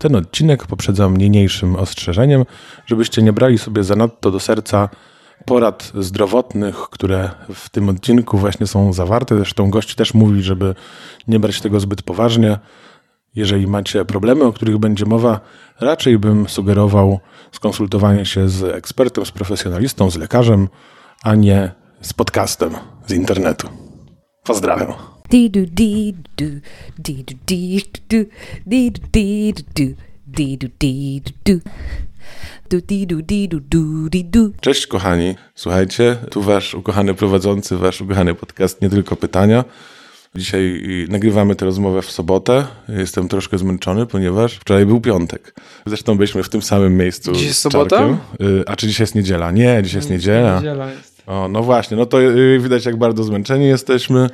Ten odcinek poprzedzam niniejszym ostrzeżeniem, żebyście nie brali sobie zanadto do serca porad zdrowotnych, które w tym odcinku właśnie są zawarte. Zresztą gość też mówi, żeby nie brać tego zbyt poważnie. Jeżeli macie problemy, o których będzie mowa, raczej bym sugerował skonsultowanie się z ekspertem, z profesjonalistą, z lekarzem, a nie z podcastem z internetu. Pozdrawiam. Cześć kochani, słuchajcie, tu wasz ukochany prowadzący, wasz ukochany podcast, nie tylko pytania. Dzisiaj nagrywamy tę rozmowę w sobotę. Jestem troszkę zmęczony, ponieważ wczoraj był piątek. Zresztą byliśmy w tym samym miejscu. Dziś jest sobota? Y, a czy dzisiaj jest niedziela? Nie, dzisiaj jest niedziela. O, no właśnie, no to y, widać jak bardzo zmęczeni jesteśmy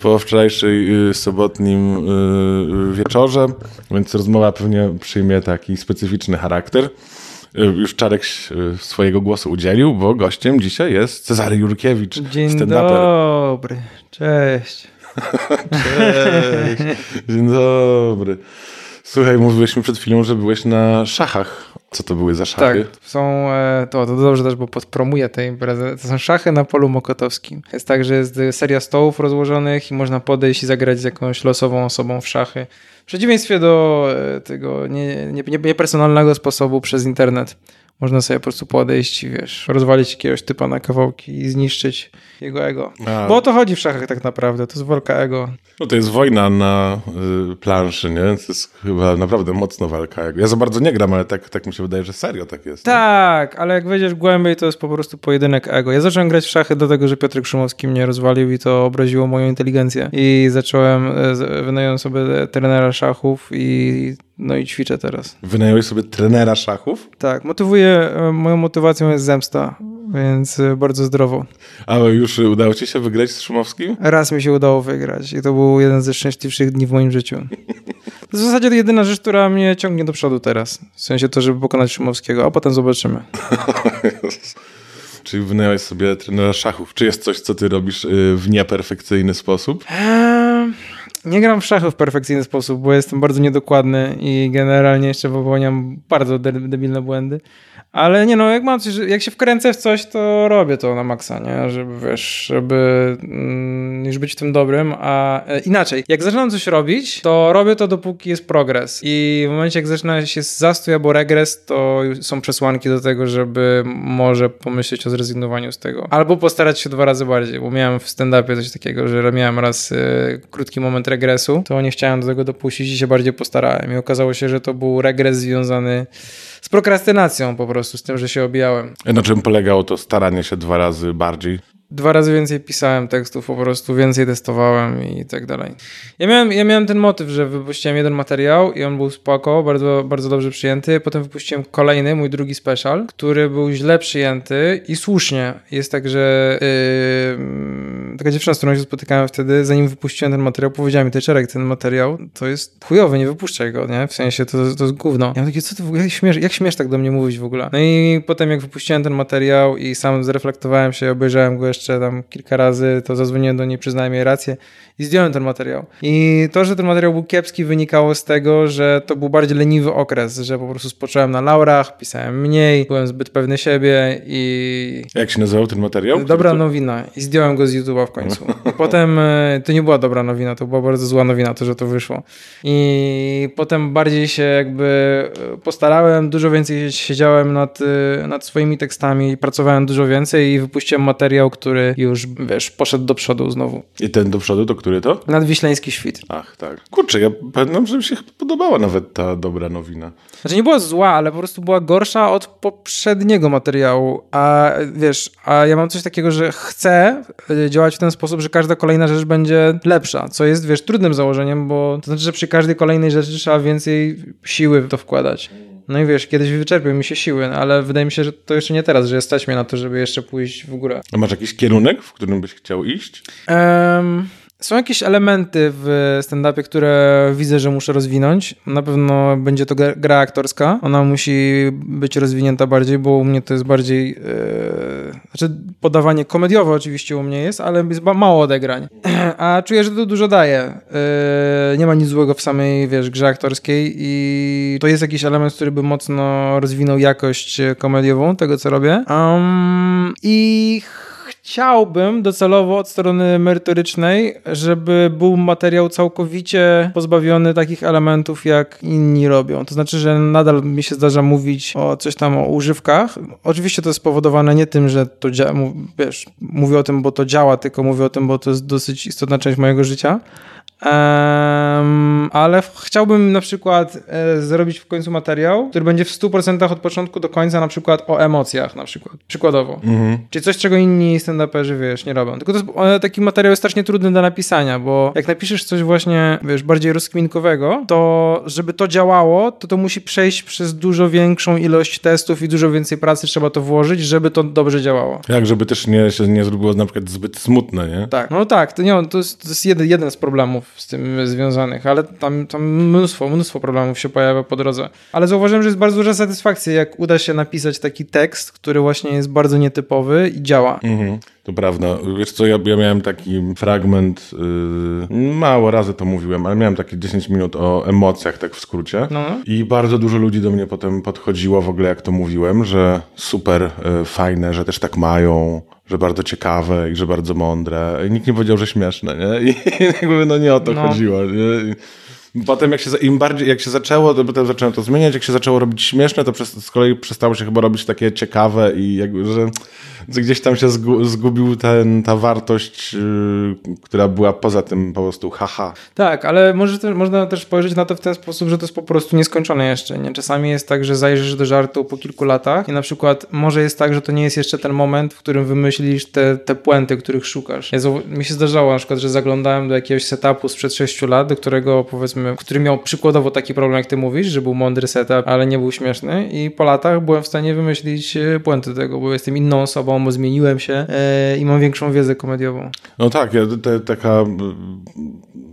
po wczorajszej y, sobotnim wieczorze, więc rozmowa pewnie przyjmie taki specyficzny charakter. Już Czarek swojego głosu udzielił, bo gościem dzisiaj jest Cezary Jurkiewicz, Dzień dobry, cześć. Cześć. Dzień dobry. Słuchaj, mówiliśmy przed chwilą, że byłeś na szachach. Co to były za szachy? Tak, są, e, to, to dobrze też, bo podpromuję tę imprezę. To są szachy na polu mokotowskim. Jest tak, że jest seria stołów rozłożonych i można podejść i zagrać z jakąś losową osobą w szachy. W przeciwieństwie do e, tego niepersonalnego nie, nie, nie sposobu przez internet. Można sobie po prostu podejść i wiesz, rozwalić jakiegoś typa na kawałki i zniszczyć jego ego. A. Bo o to chodzi w szachach tak naprawdę, to jest walka ego. No to jest wojna na y, planszy, nie? To jest chyba naprawdę mocno walka ego. Ja za bardzo nie gram, ale tak, tak mi się wydaje, że serio tak jest. Tak, nie? ale jak wejdziesz głębiej, to jest po prostu pojedynek ego. Ja zacząłem grać w szachy do tego, że Piotr Szumowski mnie rozwalił i to obraziło moją inteligencję. I zacząłem, e, wynająłem sobie trenera szachów i no i ćwiczę teraz. Wynająłeś sobie trenera szachów? Tak, motywuję, e, moją motywacją jest zemsta, więc e, bardzo zdrowo. Ale już udało ci się wygrać z Szumowskim? Raz mi się udało wygrać i to był jeden ze szczęśliwszych dni w moim życiu. To w zasadzie jedyna rzecz, która mnie ciągnie do przodu teraz. W sensie to, żeby pokonać Szumowskiego, a potem zobaczymy. Czyli wynająłeś sobie trenera szachów. Czy jest coś, co ty robisz y, w nieperfekcyjny sposób? Eee, nie gram w szachy w perfekcyjny sposób, bo jestem bardzo niedokładny i generalnie jeszcze popełniam bardzo debilne błędy. Ale nie no, jak mam jak się wkręcę w coś, to robię to na maksa, nie? Żeby, wiesz, żeby mm, już być w tym dobrym, a e, inaczej, jak zaczynam coś robić, to robię to dopóki jest progres i w momencie, jak zaczyna się zastój albo regres, to są przesłanki do tego, żeby może pomyśleć o zrezygnowaniu z tego. Albo postarać się dwa razy bardziej, bo miałem w stand-upie coś takiego, że miałem raz y, krótki moment regresu, to nie chciałem do tego dopuścić i się bardziej postarałem i okazało się, że to był regres związany z prokrastynacją po prostu, z tym, że się obijałem. Na czym polegało to staranie się dwa razy bardziej? Dwa razy więcej pisałem tekstów, po prostu więcej testowałem i tak dalej. Ja miałem, ja miałem ten motyw, że wypuściłem jeden materiał i on był spoko, bardzo, bardzo dobrze przyjęty. Potem wypuściłem kolejny, mój drugi special, który był źle przyjęty i słusznie. Jest tak, że yy, taka dziewczyna, z którą się spotykałem wtedy, zanim wypuściłem ten materiał, powiedziała mi, ty Czerek, ten materiał to jest chujowy, nie wypuszczaj go, nie? W sensie to, to jest gówno. Ja takie, co ty w ogóle, jak śmiesz, jak śmiesz tak do mnie mówić w ogóle? No i potem jak wypuściłem ten materiał i sam zreflektowałem się, obejrzałem go jeszcze jeszcze tam kilka razy, to zadzwoniłem do niej, przyznałem jej rację i zdjąłem ten materiał. I to, że ten materiał był kiepski, wynikało z tego, że to był bardziej leniwy okres, że po prostu spocząłem na laurach, pisałem mniej, byłem zbyt pewny siebie i... Jak się nazywał ten materiał? Dobra nowina. I zdjąłem go z YouTube'a w końcu. potem e, to nie była dobra nowina, to była bardzo zła nowina, to, że to wyszło. I potem bardziej się jakby e, postarałem, dużo więcej siedziałem nad, e, nad swoimi tekstami, pracowałem dużo więcej i wypuściłem materiał, który już, wiesz, poszedł do przodu znowu. I ten do przodu to który to? Nadwiślański Świt. Ach, tak. Kurczę, ja pamiętam, że mi się podobała nawet ta dobra nowina. Znaczy nie była zła, ale po prostu była gorsza od poprzedniego materiału. A wiesz, a ja mam coś takiego, że chcę e, działać w ten sposób, że każda kolejna rzecz będzie lepsza, co jest, wiesz, trudnym założeniem, bo to znaczy, że przy każdej kolejnej rzeczy trzeba więcej siły w to wkładać. No i wiesz, kiedyś wyczerpią mi się siły, no ale wydaje mi się, że to jeszcze nie teraz, że jesteśmy na to, żeby jeszcze pójść w górę. A masz jakiś kierunek, w którym byś chciał iść? Um, Są jakieś elementy w stand-upie, które widzę, że muszę rozwinąć. Na pewno będzie to gra aktorska. Ona musi być rozwinięta bardziej, bo u mnie to jest bardziej. Yy, znaczy, podawanie komediowe oczywiście u mnie jest, ale jest mało odegrań. A czuję, że to dużo daje. Yy, nie ma nic złego w samej, wiesz, grze aktorskiej i to jest jakiś element, który by mocno rozwinął jakość komediową tego, co robię. Um, I chciałbym docelowo od strony merytorycznej, żeby był materiał całkowicie pozbawiony takich elementów, jak inni robią. To znaczy, że nadal mi się zdarza mówić o coś tam o używkach. Oczywiście to jest spowodowane nie tym, że to działa, wiesz, mówię o tym, bo to działa, tylko mówię o tym, bo to jest dosyć istotna część mojego życia. Um, ale chciałbym na przykład e, zrobić w końcu materiał, który będzie w 100% od początku do końca na przykład o emocjach na przykład, przykładowo. Mhm. Czyli coś, czego inni stand-uperzy, wiesz, nie robią. Tylko to jest, e, taki materiał jest strasznie trudny do napisania, bo jak napiszesz coś właśnie, wiesz, bardziej rozkminkowego, to żeby to działało, to to musi przejść przez dużo większą ilość testów i dużo więcej pracy trzeba to włożyć, żeby to dobrze działało. Jak, żeby też nie, się nie zrobiło na przykład zbyt smutne, nie? Tak, no tak, to, nie, to jest, to jest jeden, jeden z problemów z tym związanych, ale tam, tam mnóstwo, mnóstwo problemów się pojawia po drodze. Ale zauważyłem, że jest bardzo duża satysfakcja, jak uda się napisać taki tekst, który właśnie jest bardzo nietypowy i działa. Mhm. To prawda. Wiesz co, ja, ja miałem taki fragment, yy, mało razy to mówiłem, ale miałem takie 10 minut o emocjach, tak w skrócie. No. I bardzo dużo ludzi do mnie potem podchodziło w ogóle, jak to mówiłem, że super yy, fajne, że też tak mają, że bardzo ciekawe i że bardzo mądre. I nikt nie powiedział, że śmieszne, nie? I jakby no nie o to no. chodziło, nie? Potem jak się, im bardziej, jak się zaczęło, to potem zacząłem to zmieniać, jak się zaczęło robić śmieszne, to przez, z kolei przestało się chyba robić takie ciekawe i jakby, że gdzieś tam się zgubił ten, ta wartość, yy, która była poza tym po prostu haha. Tak, ale może te, można też spojrzeć na to w ten sposób, że to jest po prostu nieskończone jeszcze. Nie? Czasami jest tak, że zajrzysz do żartu po kilku latach i na przykład może jest tak, że to nie jest jeszcze ten moment, w którym wymyślisz te, te puenty, których szukasz. Ja, mi się zdarzało na przykład, że zaglądałem do jakiegoś setupu sprzed 6 lat, do którego powiedzmy, który miał przykładowo taki problem, jak ty mówisz, że był mądry setup, ale nie był śmieszny i po latach byłem w stanie wymyślić e, puenty tego, bo jestem inną osobą, bo zmieniłem się e, i mam większą wiedzę komediową. No tak, ja, te, taka,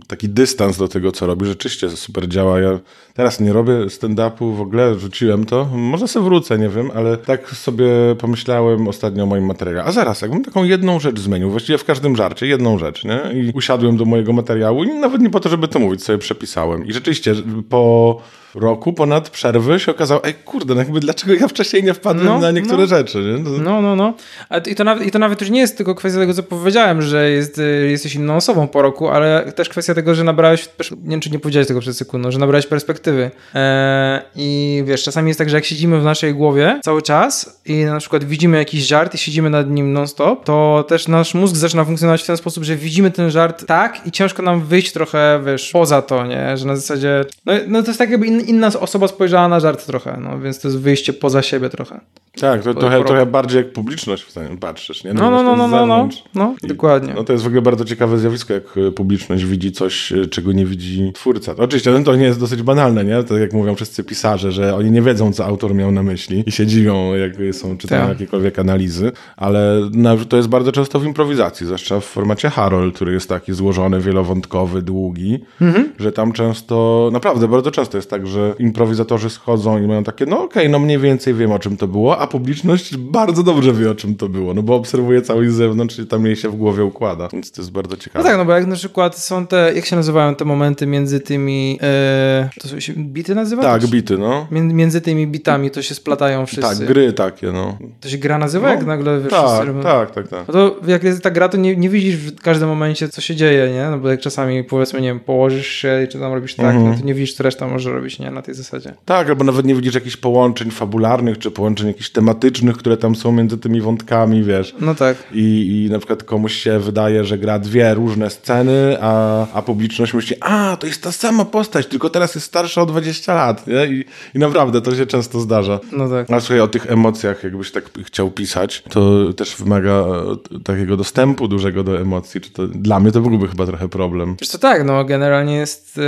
taki dystans do tego, co robi, rzeczywiście super działa. Ja teraz nie robię stand-upu, w ogóle rzuciłem to. Może sobie wrócę, nie wiem, ale tak sobie pomyślałem ostatnio o moim materiale. A zaraz, jakbym taką jedną rzecz zmienił, właściwie w każdym żarcie, jedną rzecz, nie? I usiadłem do mojego materiału i nawet nie po to, żeby to mówić, sobie przepisałem. I rzeczywiście po roku ponad przerwy się okazało, ej kurde, no jakby dlaczego ja wcześniej nie wpadłem no, na niektóre no. rzeczy, nie? No, no, no. A i, to nawet, I to nawet już nie jest tylko kwestia tego, co powiedziałem, że jest, y, jesteś inną osobą po roku, ale też kwestia tego, że nabrałeś, nie wiem, czy nie powiedziałeś tego przed sekundą, że nabrałeś perspektywy. Eee, I wiesz, czasami jest tak, że jak siedzimy w naszej głowie cały czas i na przykład widzimy jakiś żart i siedzimy nad nim non-stop, to też nasz mózg zaczyna funkcjonować w ten sposób, że widzimy ten żart tak i ciężko nam wyjść trochę, wiesz, poza to, nie? Że na zasadzie, no, no to jest tak jakby in, inna osoba spojrzała na żart trochę, no więc to jest wyjście poza siebie trochę. Tak, to trochę, trochę bardziej jak publiczność w stanie patrzysz, nie? No, no, no, no, no, no, no, dokładnie. No to jest w ogóle bardzo ciekawe zjawisko, jak e, publiczność widzi coś, e, czego nie widzi twórca. Oczywiście no, to nie jest dosyć banalne, nie? To jak mówią wszyscy pisarze, że oni nie wiedzą, co autor miał na myśli i się dziwią, jak są czytają tak. jakiekolwiek analizy, ale to jest bardzo często w improwizacji, zwłaszcza w formacie Harold, który jest taki złożony, wielowątkowy, długi, mhm. że tam często, naprawdę bardzo często jest tak, że improwizatorzy schodzą i mają takie, no okej, okay, no mniej więcej wiem, o czym to było, a publiczność bardzo dobrze wie, o czym to było, no bo obserwuje cały z zewnątrz i tam jej się w głowie układa, więc to jest bardzo ciekawe. No tak, no bo jak na przykład są te, jak się nazywają te momenty między tymi, e, to się bity nazywa? Tak, bity, no. Między tymi bitami to się splatają wszyscy. Tak, gry takie, no. To się gra nazywa, no, jak nagle wiesz, tak, wszyscy... tak, tak, tak. No to jak jest ta gra, to nie, nie widzisz w każdym momencie, co się dzieje, nie? No bo jak czasami powiedzmy, nie wiem, położysz się i czy tam robisz tak, mhm. no to nie widzisz, co reszta może robić, nie? Na tej zasadzie. Tak, albo nawet nie widzisz jakichś połączeń fabularnych, czy połączeń jakichś tematycznych, które tam są między tymi wątkami, wiesz. No tak. I, i na przykład komuś się wydaje, że gra dwie różne sceny, a, a publiczność myśli, a, to jest ta sama postać, tylko teraz jest starsza o 20 lat, nie? I, i naprawdę, to się często zdarza. No tak. A słuchaj, o tych emocjach, jakbyś tak chciał pisać, to też wymaga e, takiego dostępu dużego do emocji. Czy to, dla mnie to byłby chyba trochę problem. Wiesz co, tak, no generalnie jest, e,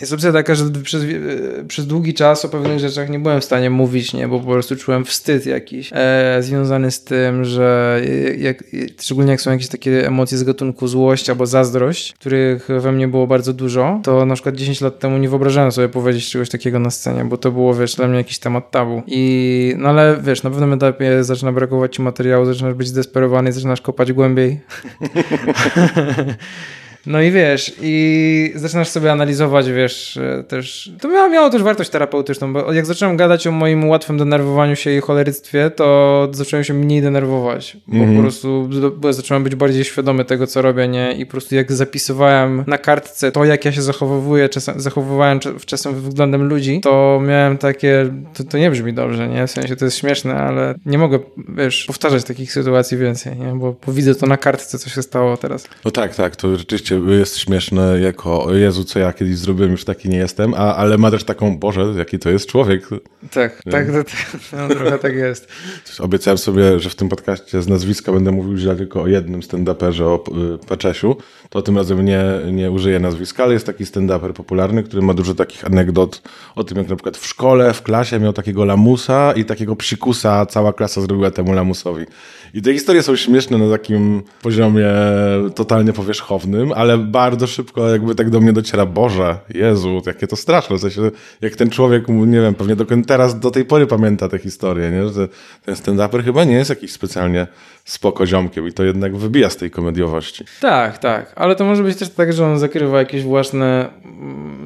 jest opcja taka, że przez, e, przez długi czas o pewnych rzeczach nie byłem w stanie mówić, nie, bo po prostu czułem wstyd jakiś e, związany z tym, że jak, szczególnie jak są jakieś takie emocje z gatunku złość albo zazdrość, których we mnie było bardzo dużo, to na przykład 10 lat temu nie wyobrażałem sobie powiedzieć czegoś takiego na scenie, bo to było, wiesz, dla mnie jakiś temat tabu. I, no ale wiesz, na pewnym etapie zaczyna brakować ci materiału, zaczynasz być zdesperowany, zaczynasz kopać głębiej. No i wiesz, i zaczynasz sobie analizować, wiesz, e, też. To miało, miało też wartość terapeutyczną, bo jak zacząłem gadać o moim łatwym denerwowaniu się i choleryctwie, to zacząłem się mniej denerwować. Bo mm -hmm. po prostu bo zacząłem być bardziej świadomy tego, co robię, nie? I po prostu jak zapisywałem na kartce to, jak ja się zachowuję, czasem, zachowywałem czasem względem ludzi, to miałem takie. To, to nie brzmi dobrze, nie? W sensie to jest śmieszne, ale nie mogę, wiesz, powtarzać takich sytuacji więcej, nie? Bo, bo widzę to na kartce, co się stało teraz. No tak, tak, to rzeczywiście jest śmieszne jako Jezu, co ja kiedyś zrobiłem, już taki nie jestem, a, ale ma też taką, Boże, jaki to jest człowiek. Tak, nie? tak, tak, no, trochę tak jest. Obiecałem sobie, że w tym podcaście z nazwiska będę mówił źle tylko o jednym stand-uperze, o Paczesiu. To tym razem nie, nie użyję nazwiska, ale jest taki stand-uper popularny, który ma dużo takich anegdot o tym, jak na przykład w szkole, w klasie miał takiego lamusa i takiego psikusa cała klasa zrobiła temu lamusowi. I te historie są śmieszne na takim poziomie totalnie powierzchownym, ale bardzo szybko jakby tak do mnie dociera, Boże, Jezu, jakie to straszne. W sensie, jak ten człowiek, nie wiem, pewnie do, teraz do tej pory pamięta tę historię, nie? że ten stand-uper chyba nie jest jakiś specjalnie spoko ziomkiem i to jednak wybija z tej komediowości. Tak, tak, ale to może być też tak, że on zakrywa jakieś własne,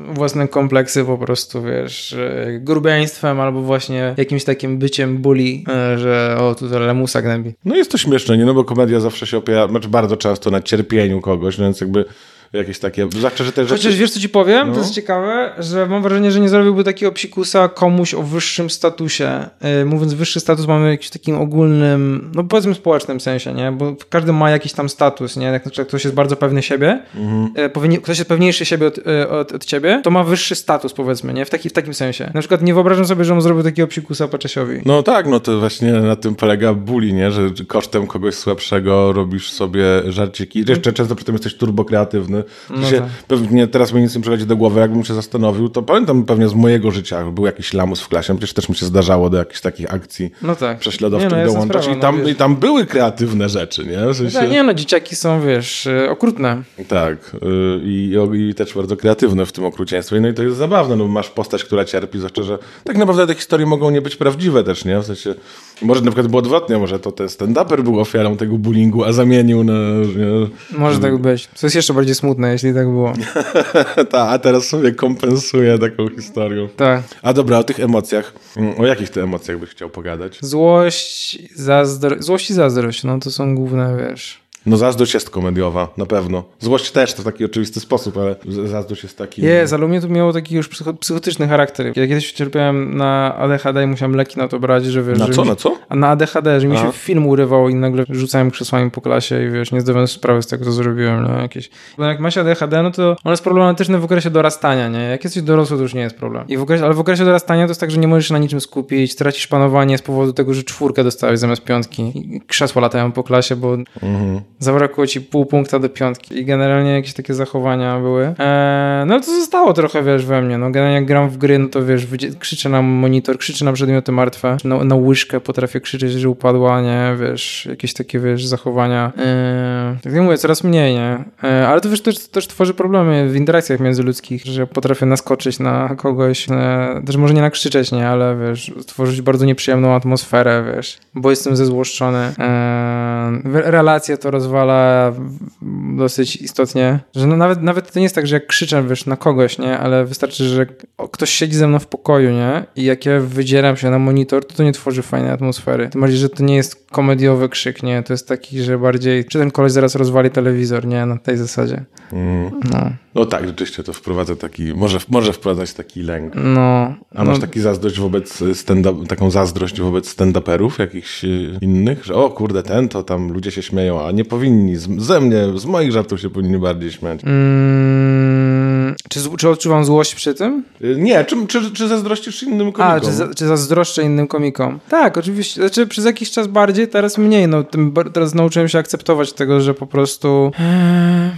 własne kompleksy po prostu, wiesz, grubieństwem albo właśnie jakimś takim byciem bully, e, że o, tu to lemusa gnębi. No jest to śmieszne, nie? No bo komedia zawsze się opiera, znaczy bardzo często na cierpieniu kogoś, no więc jakby jakieś takie, zwłaszcza, że te rzeczy... Chociaż wiesz, co ci powiem? No. To jest ciekawe, że mam wrażenie, że nie zrobiłby takiego psikusa komuś o wyższym statusie. Yy, mówiąc wyższy status, mamy jakiś takim ogólnym, no powiedzmy społecznym sensie, nie? Bo każdy ma jakiś tam status, nie? Jak na przykład ktoś jest bardzo pewny siebie, mhm. powinien, ktoś jest pewniejszy siebie od, yy, od, od, ciebie, to ma wyższy status, powiedzmy, nie? W, taki, w takim sensie. Na przykład nie wyobrażam sobie, że on zrobił takiego psikusa Paczesiowi. No tak, no to właśnie na tym polega bully, nie? Że kosztem kogoś słabszego robisz sobie żarciki. Jeszcze często przy tym jesteś turbo No tak pewnie teraz mi nic nie przychodzi do głowy, jakbym się zastanowił, to pamiętam pewnie z mojego życia, był jakiś lamus w klasie, przecież też mi się zdarzało do jakichś takich akcji no tak. prześladowczych nie, no, dołączać sprawa, i, tam, no, i tam były kreatywne rzeczy, nie? W sensie... no, nie no, dzieciaki są, wiesz, y, okrutne. Tak, y, i, i też bardzo kreatywne w tym okrucieństwie, no i to jest zabawne, no masz postać, która cierpi, zwłaszcza, że tak naprawdę te historie mogą nie być prawdziwe też, nie? W sensie, może na przykład było odwrotnie, może to ten stand-uper był ofiarą tego bullyingu, a zamienił na... Nie? Może tak być. To jest jeszcze bardziej smutne, jeśli tak było. tak, a teraz sobie kompensuje taką historią. Tak. A dobra, o tych emocjach. O jakich ty emocjach byś chciał pogadać? Złość, zazdrość. Złość i zazdrość, no to są główne, wiesz. No zazdrość jest komediowa, na pewno. Złość też to w taki oczywisty sposób, ale zazdrość jest taki... Jest, ale u mnie to miało taki już psychotyczny charakter. Ja kiedyś cierpiałem na ADHD i musiałem leki na to brać, że wiesz... Na że co, mi, na co? A na ADHD, że mi się film urywał i nagle rzucałem krzesłami po klasie i wiesz, nie zdawałem sprawy z tego, co zrobiłem, no jakieś... Bo jak masz ADHD, no to on jest problematyczny w okresie dorastania, nie? Jak jesteś dorosły, to już nie jest problem. I w okresie, ale w okresie dorastania to jest tak, że nie możesz się na niczym skupić, tracisz panowanie z powodu tego, że czwórkę dostałeś zamiast piątki. I krzesła latają po klasie, bo mhm. Zabrakło ci pół punkta do piątki i generalnie jakieś takie zachowania były. Eee, no to zostało trochę, wiesz, we mnie. No generalnie jak gram w gry, no to wiesz, krzyczę na monitor, krzyczę na przedmioty martwe, na, na łyżkę potrafię krzyczeć, że upadła, nie, wiesz, jakieś takie, wiesz, zachowania. Eee, tak jak mówię, coraz mniej, nie. Eee, ale to wiesz, też, też tworzy problemy w interakcjach międzyludzkich, że potrafię naskoczyć na kogoś, e, też może nie nakrzyczeć, nie, ale wiesz, stworzyć bardzo nieprzyjemną atmosferę, wiesz, bo jestem zezłoszczony. Eee, relacje to rozwala dosyć istotnie, że no nawet, nawet to nie jest tak, że jak krzyczę wiesz, na kogoś, nie, ale wystarczy, że ktoś siedzi ze mną w pokoju, nie, i jak ja wydzieram się na monitor, to to nie tworzy fajnej atmosfery. Tym bardziej, że to nie jest komediowy krzyk, nie, to jest taki, że bardziej, czy ten koleś zaraz rozwali telewizor, nie, na tej zasadzie. Mm. No. no tak, rzeczywiście to wprowadza taki, może, może wprowadzać taki lęk. No. A masz no. taki zazdrość wobec stand taką zazdrość wobec stand-uperów jakichś y, innych, że o kurde, ten to tam ludzie się śmieją, a nie powinni, ze mnie, z moich żartów się powinni bardziej śmiać. Mm, Czy, czy odczuwam złość przy tym? Y, Nie, czy, czy, czy zazdrościsz innym komikom? A, czy, za, czy zazdroszczę innym komikom? Tak, oczywiście. Znaczy przez jakiś czas bardziej, teraz mniej. No, tym, teraz nauczyłem się akceptować tego, że po prostu... Eee,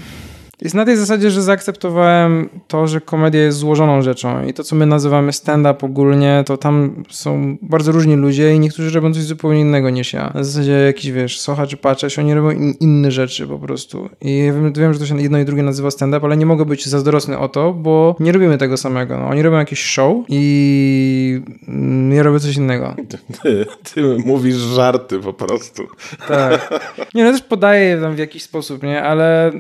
Jest na tej zasadzie, że zaakceptowałem to, że komedia jest złożoną rzeczą i to, co my nazywamy stand-up ogólnie, to tam są bardzo różni ludzie i niektórzy robią coś zupełnie innego niż ja. Na zasadzie jakiś, wiesz, Socha czy Paczesz, oni robią in, inne rzeczy po prostu. I wiem, wiem, że to się jedno i drugie nazywa stand-up, ale nie mogę być zazdrosny o to, bo nie robimy tego samego. No, oni robią jakieś show i mm, ja robię coś innego. Ty, ty mówisz żarty po prostu. Tak. Nie, no też podaję je tam w jakiś sposób, nie? Ale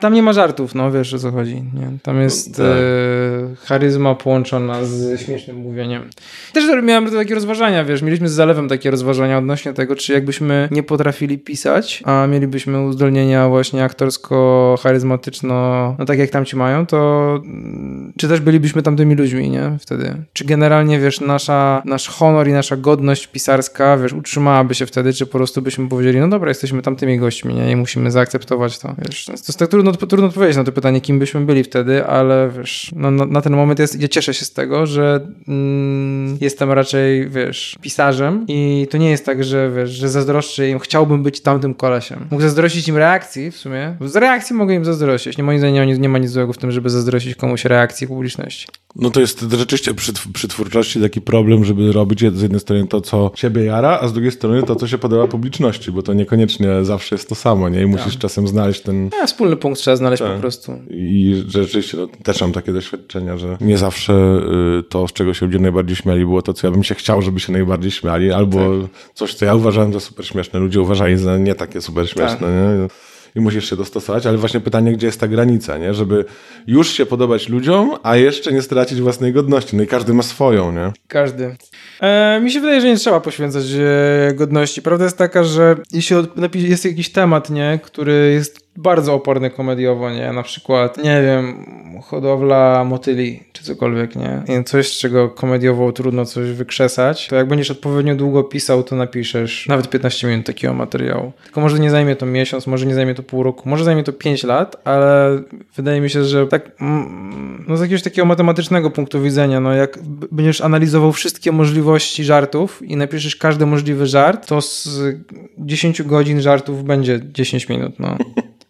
tam nie ma żartów, no wiesz o co chodzi. Nie? Tam jest Tak. e, charyzma połączona z śmiesznym mówieniem. Też miałem takie rozważania, wiesz, mieliśmy z Zalewem takie rozważania odnośnie tego, czy jakbyśmy nie potrafili pisać, a mielibyśmy uzdolnienia właśnie aktorsko-charyzmatyczno, no tak jak tamci mają, to mm, czy też bylibyśmy tamtymi ludźmi, nie? Wtedy. Czy generalnie, wiesz, nasza, nasz honor i nasza godność pisarska, wiesz, utrzymałaby się wtedy, czy po prostu byśmy powiedzieli, no dobra, jesteśmy tamtymi gośćmi, nie? I musimy zaakceptować to, wiesz. To jest tak trudno, trudno odpowiedzieć na to pytanie, kim byśmy byli wtedy, ale wiesz, no, na, na ten moment jest, ja cieszę się z tego, że mm, jestem raczej, wiesz, pisarzem i to nie jest tak, że wiesz, że zazdroszczę im, chciałbym być tamtym kolesiem. Mógł zazdrościć im reakcji w sumie. Z reakcji mogę im zazdrościć. Nie, moim zdaniem nie, nie ma nic złego w tym, żeby zazdrościć komuś reakcji publiczności. No to jest rzeczywiście przy, przy twórczości taki problem, żeby robić z jednej strony to, co ciebie jara, a z drugiej strony to, co się podoba publiczności, bo to niekoniecznie zawsze jest to samo, nie? I musisz czasem znaleźć ten... A, wspólny punkt trzeba znaleźć Tak. po prostu. I rzeczywiście no, też mam takie doświadczenia, że nie zawsze y, to, z czego się ludzie najbardziej śmiali, było to, co ja bym się chciał, żeby się najbardziej śmiali, albo coś, co ja uważałem za super śmieszne. Ludzie uważali za nie takie super śmieszne, Tak. nie? I musisz się dostosować, ale właśnie pytanie, gdzie jest ta granica, nie? Żeby już się podobać ludziom, a jeszcze nie stracić własnej godności. No i każdy ma swoją, nie? Każdy. E, mi się wydaje, że nie trzeba poświęcać e, godności. Prawda jest taka, że jeśli od, jest jakiś temat, nie, który jest bardzo oporny komediowo, nie, na przykład, nie wiem, hodowla motyli, czy cokolwiek, nie, coś, czego komediowo trudno coś wykrzesać, to jak będziesz odpowiednio długo pisał, to napiszesz nawet 15 minut takiego materiału. Tylko może nie zajmie to miesiąc, może nie zajmie to pół roku, może zajmie to 5 lat, ale wydaje mi się, że tak, mm, no z jakiegoś takiego matematycznego punktu widzenia, no jak będziesz analizował wszystkie możliwości żartów i napiszesz każdy możliwy żart, to z 10 godzin żartów będzie 10 minut, no.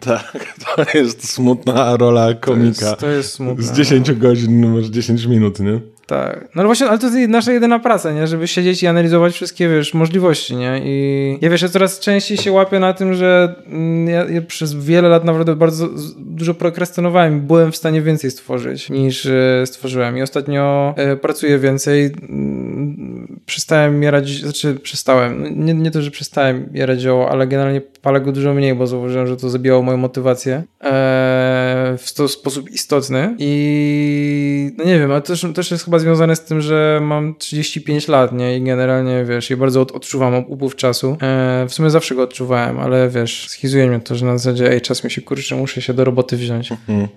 Tak, to jest smutna rola To komika. jest, to jest smutne. Z 10 godzin masz 10 minut, nie? Tak. No właśnie, ale to jest nasza jedyna praca, nie? Żeby siedzieć i analizować wszystkie, wiesz, możliwości, nie? I ja wiesz, ja coraz częściej się łapię na tym, że mm, ja, ja przez wiele lat naprawdę bardzo dużo prokrastynowałem i byłem w stanie więcej stworzyć niż e, stworzyłem. I ostatnio e, pracuję więcej. mm, Przestałem jarać, znaczy przestałem. No, Nie, nie to, że przestałem jarać zioło, ale generalnie palę go dużo mniej, bo zauważyłem, że to zabijało moją motywację e, w to sposób istotny. I no nie wiem, ale to też, też jest chyba związane z tym, że mam 35 lat, nie? I generalnie, wiesz, i bardzo od, odczuwam upływ czasu. E, w sumie zawsze go odczuwałem, ale wiesz, schizuje mnie to, że na zasadzie, ej, czas mi się kurczę, muszę się do roboty wziąć,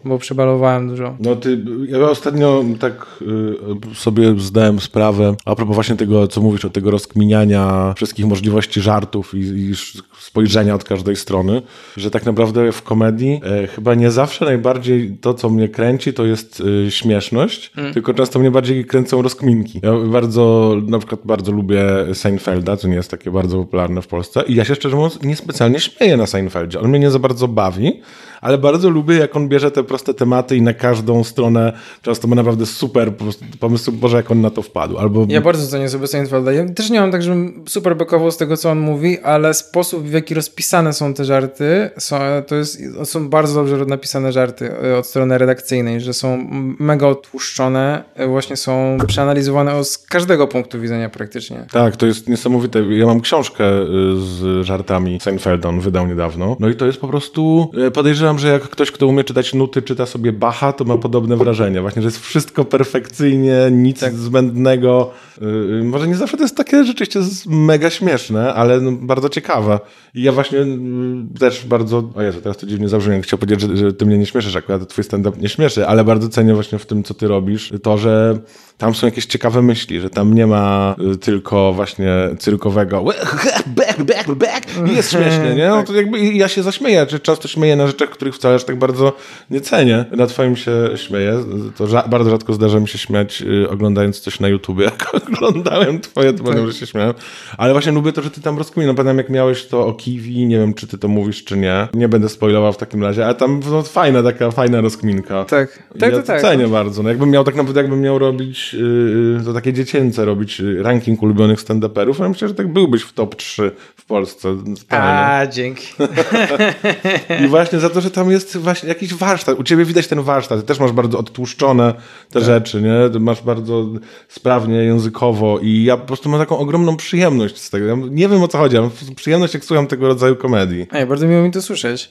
bo przebalowałem dużo. No ty, ja ostatnio tak y, sobie zdałem sprawę, a propos właśnie tego, co mówisz, o tego rozkminiania wszystkich możliwości żartów i, i spojrzenia od każdej strony, że tak naprawdę w komedii e, chyba nie zawsze najbardziej to, co mnie kręci, to jest y, śmieszność, tylko często mnie bardziej kręcą rozkminki. Ja bardzo, na przykład bardzo lubię Seinfelda, co nie jest takie bardzo popularne w Polsce i ja się szczerze mówiąc niespecjalnie śmieję na Seinfeldzie. On mnie nie za bardzo bawi, ale bardzo lubię, jak on bierze te proste tematy i na każdą stronę często ma naprawdę super pomysł, Boże, jak on na to wpadł. Albo Ja bardzo cenię sobie Seinfelda. Ja też nie mam tak, żebym super bekował z tego, co on mówi, ale sposób, w jaki rozpisane są te żarty, są, to jest, są bardzo dobrze napisane żarty e, od strony redakcyjnej, że są mega odtłuszczone, e, właśnie są przeanalizowane z każdego punktu widzenia praktycznie. Tak, to jest niesamowite. Ja mam książkę y, z żartami Seinfelda, on wydał niedawno. No i to jest po prostu, y, podejrzewam, że jak ktoś, kto umie czytać nuty, czyta sobie Bacha, to ma podobne wrażenie. Właśnie, że jest wszystko perfekcyjnie, nic Tak. zbędnego. Y, y, Może nie zawsze to jest takie rzeczywiście mega śmieszne, ale no, bardzo ciekawe. I ja właśnie y, też bardzo, o Jezu, teraz to dziwnie zabrzmi, chciał powiedzieć, że, że ty mnie nie śmieszysz, akurat twój stand-up nie śmieszy, ale bardzo cenię właśnie w tym, co ty robisz, to, że tam są jakieś ciekawe myśli, że tam nie ma y, tylko właśnie cyrkowego back, back, back jest śmiesznie, nie? No to jakby ja się zaśmieję, czy często śmieję na rzeczach, których wcale aż tak bardzo nie cenię. Na twoim się śmieję. To bardzo rzadko zdarza mi się śmiać y, oglądając coś na YouTubie. Jak oglądałem twoje, to powiem, że się śmiałem. Ale właśnie lubię to, że ty tam rozkminął. Pamiętam jak miałeś to o kiwi, nie wiem czy ty to mówisz czy nie. Nie będę spoilował w takim razie, ale tam no, fajna taka, fajna rozkminka. Tak, tak, ja to tak. cenię bardzo. No, jakbym miał tak naprawdę, jakbym miał robić yy, to takie dziecięce, robić ranking ulubionych stand-uperów, ja myślę, że tak byłbyś w top 3 w Polsce. Fajnie. A, dzięki. I właśnie za to, że tam jest właśnie jakiś warsztat. U ciebie widać ten warsztat. Ty też masz bardzo odtłuszczone te Tak. rzeczy, nie? Ty Masz bardzo sprawnie językowo i ja po prostu mam taką ogromną przyjemność z tego. Ja nie wiem o co chodzi, ja mam przyjemność jak słucham tego rodzaju komedii. Ej, bardzo miło mi to słyszeć.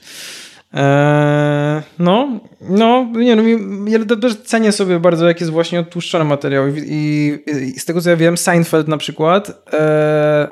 Eee, no, no, nie no, ja też cenię sobie bardzo, jak jest właśnie odtłuszczony materiał I, i, i z tego co ja wiem, Seinfeld na przykład, eee,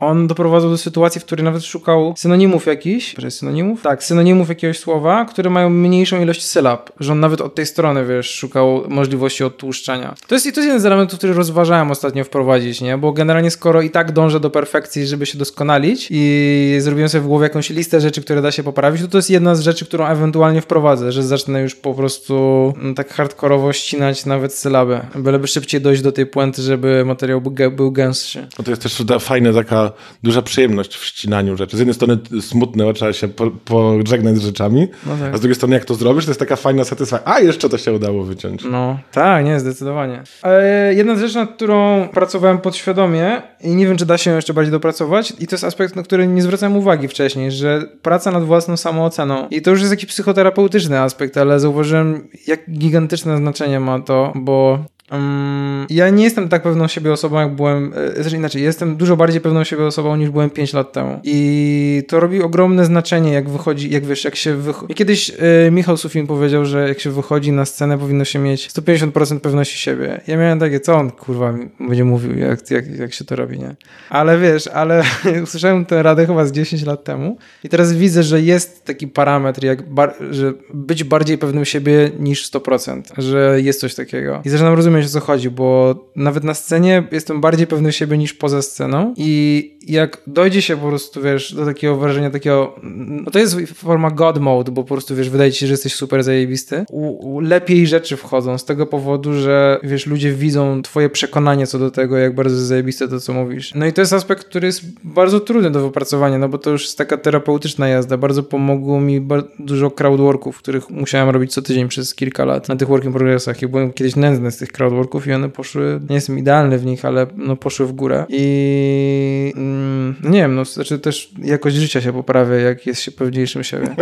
on doprowadzał do sytuacji, w której nawet szukał synonimów jakichś, że synonimów? Tak, synonimów jakiegoś słowa, które mają mniejszą ilość sylab, że on nawet od tej strony, wiesz, szukał możliwości odtłuszczania. To jest, to jest jeden z elementów, który rozważałem ostatnio wprowadzić, nie, bo generalnie skoro i tak dążę do perfekcji, żeby się doskonalić i zrobiłem sobie w głowie jakąś listę rzeczy, które da się poprawić, to to jest jedna z rzeczy, którą ewentualnie wprowadzę, że zacznę już po prostu mm, tak hardkorowo ścinać nawet sylaby, byleby szybciej dojść do tej puenty, żeby materiał był, gę- był gęstszy. No to jest też fajna taka duża przyjemność w ścinaniu rzeczy. Z jednej strony smutne, bo trzeba się po, pożegnać z rzeczami, No tak. a z drugiej strony jak to zrobisz, to jest taka fajna satysfakcja. A, jeszcze to się udało wyciąć. No, tak, nie, zdecydowanie. E, jedna z rzeczy, nad którą pracowałem podświadomie i nie wiem, czy da się ją jeszcze bardziej dopracować i to jest aspekt, na który nie zwracałem uwagi wcześniej, że praca nad własną samooceną i to już jest jakiś psychoterapeutyczny aspekt, ale zauważyłem, jak gigantyczne znaczenie ma to, bo mm, ja nie jestem tak pewną siebie osobą, jak byłem, e, znaczy inaczej, jestem dużo bardziej pewną siebie osobą niż byłem 5 lat temu. I to robi ogromne znaczenie, jak wychodzi, jak wiesz, jak się wychodzi. Kiedyś e, Michał Sufin powiedział, że jak się wychodzi na scenę, powinno się mieć 150% pewności siebie. Ja miałem takie, co on kurwa będzie mówił, jak, jak, jak się to robi, nie? Ale wiesz, ale usłyszałem tę radę chyba z 10 lat temu i teraz widzę, że jest taki parametr, jak że być bardziej pewnym siebie niż 100%, że jest coś takiego. I zaczynam rozumieć, o co chodzi, bo nawet na scenie jestem bardziej pewny siebie niż poza sceną i jak dojdzie się po prostu, wiesz, do takiego wrażenia, takiego, no to jest forma God mode, bo po prostu, wiesz, wydaje ci się, że jesteś super zajebisty, u, u, lepiej rzeczy wchodzą z tego powodu, że, wiesz, ludzie widzą twoje przekonanie co do tego, jak bardzo zajebiste to, co mówisz. No i to jest aspekt, który jest bardzo trudny do wypracowania, no bo to już jest taka terapeutyczna jazda. Bardzo pomogło mi dużo crowdworków, których musiałem robić co tydzień przez kilka lat na tych work in progressach. Ja byłem kiedyś nędzny z tych crowdworków i one poszły, nie jestem idealny w nich, ale no poszły w górę. I mm, nie wiem, no znaczy też jakość życia się poprawia, jak jest się pewniejszym siebie.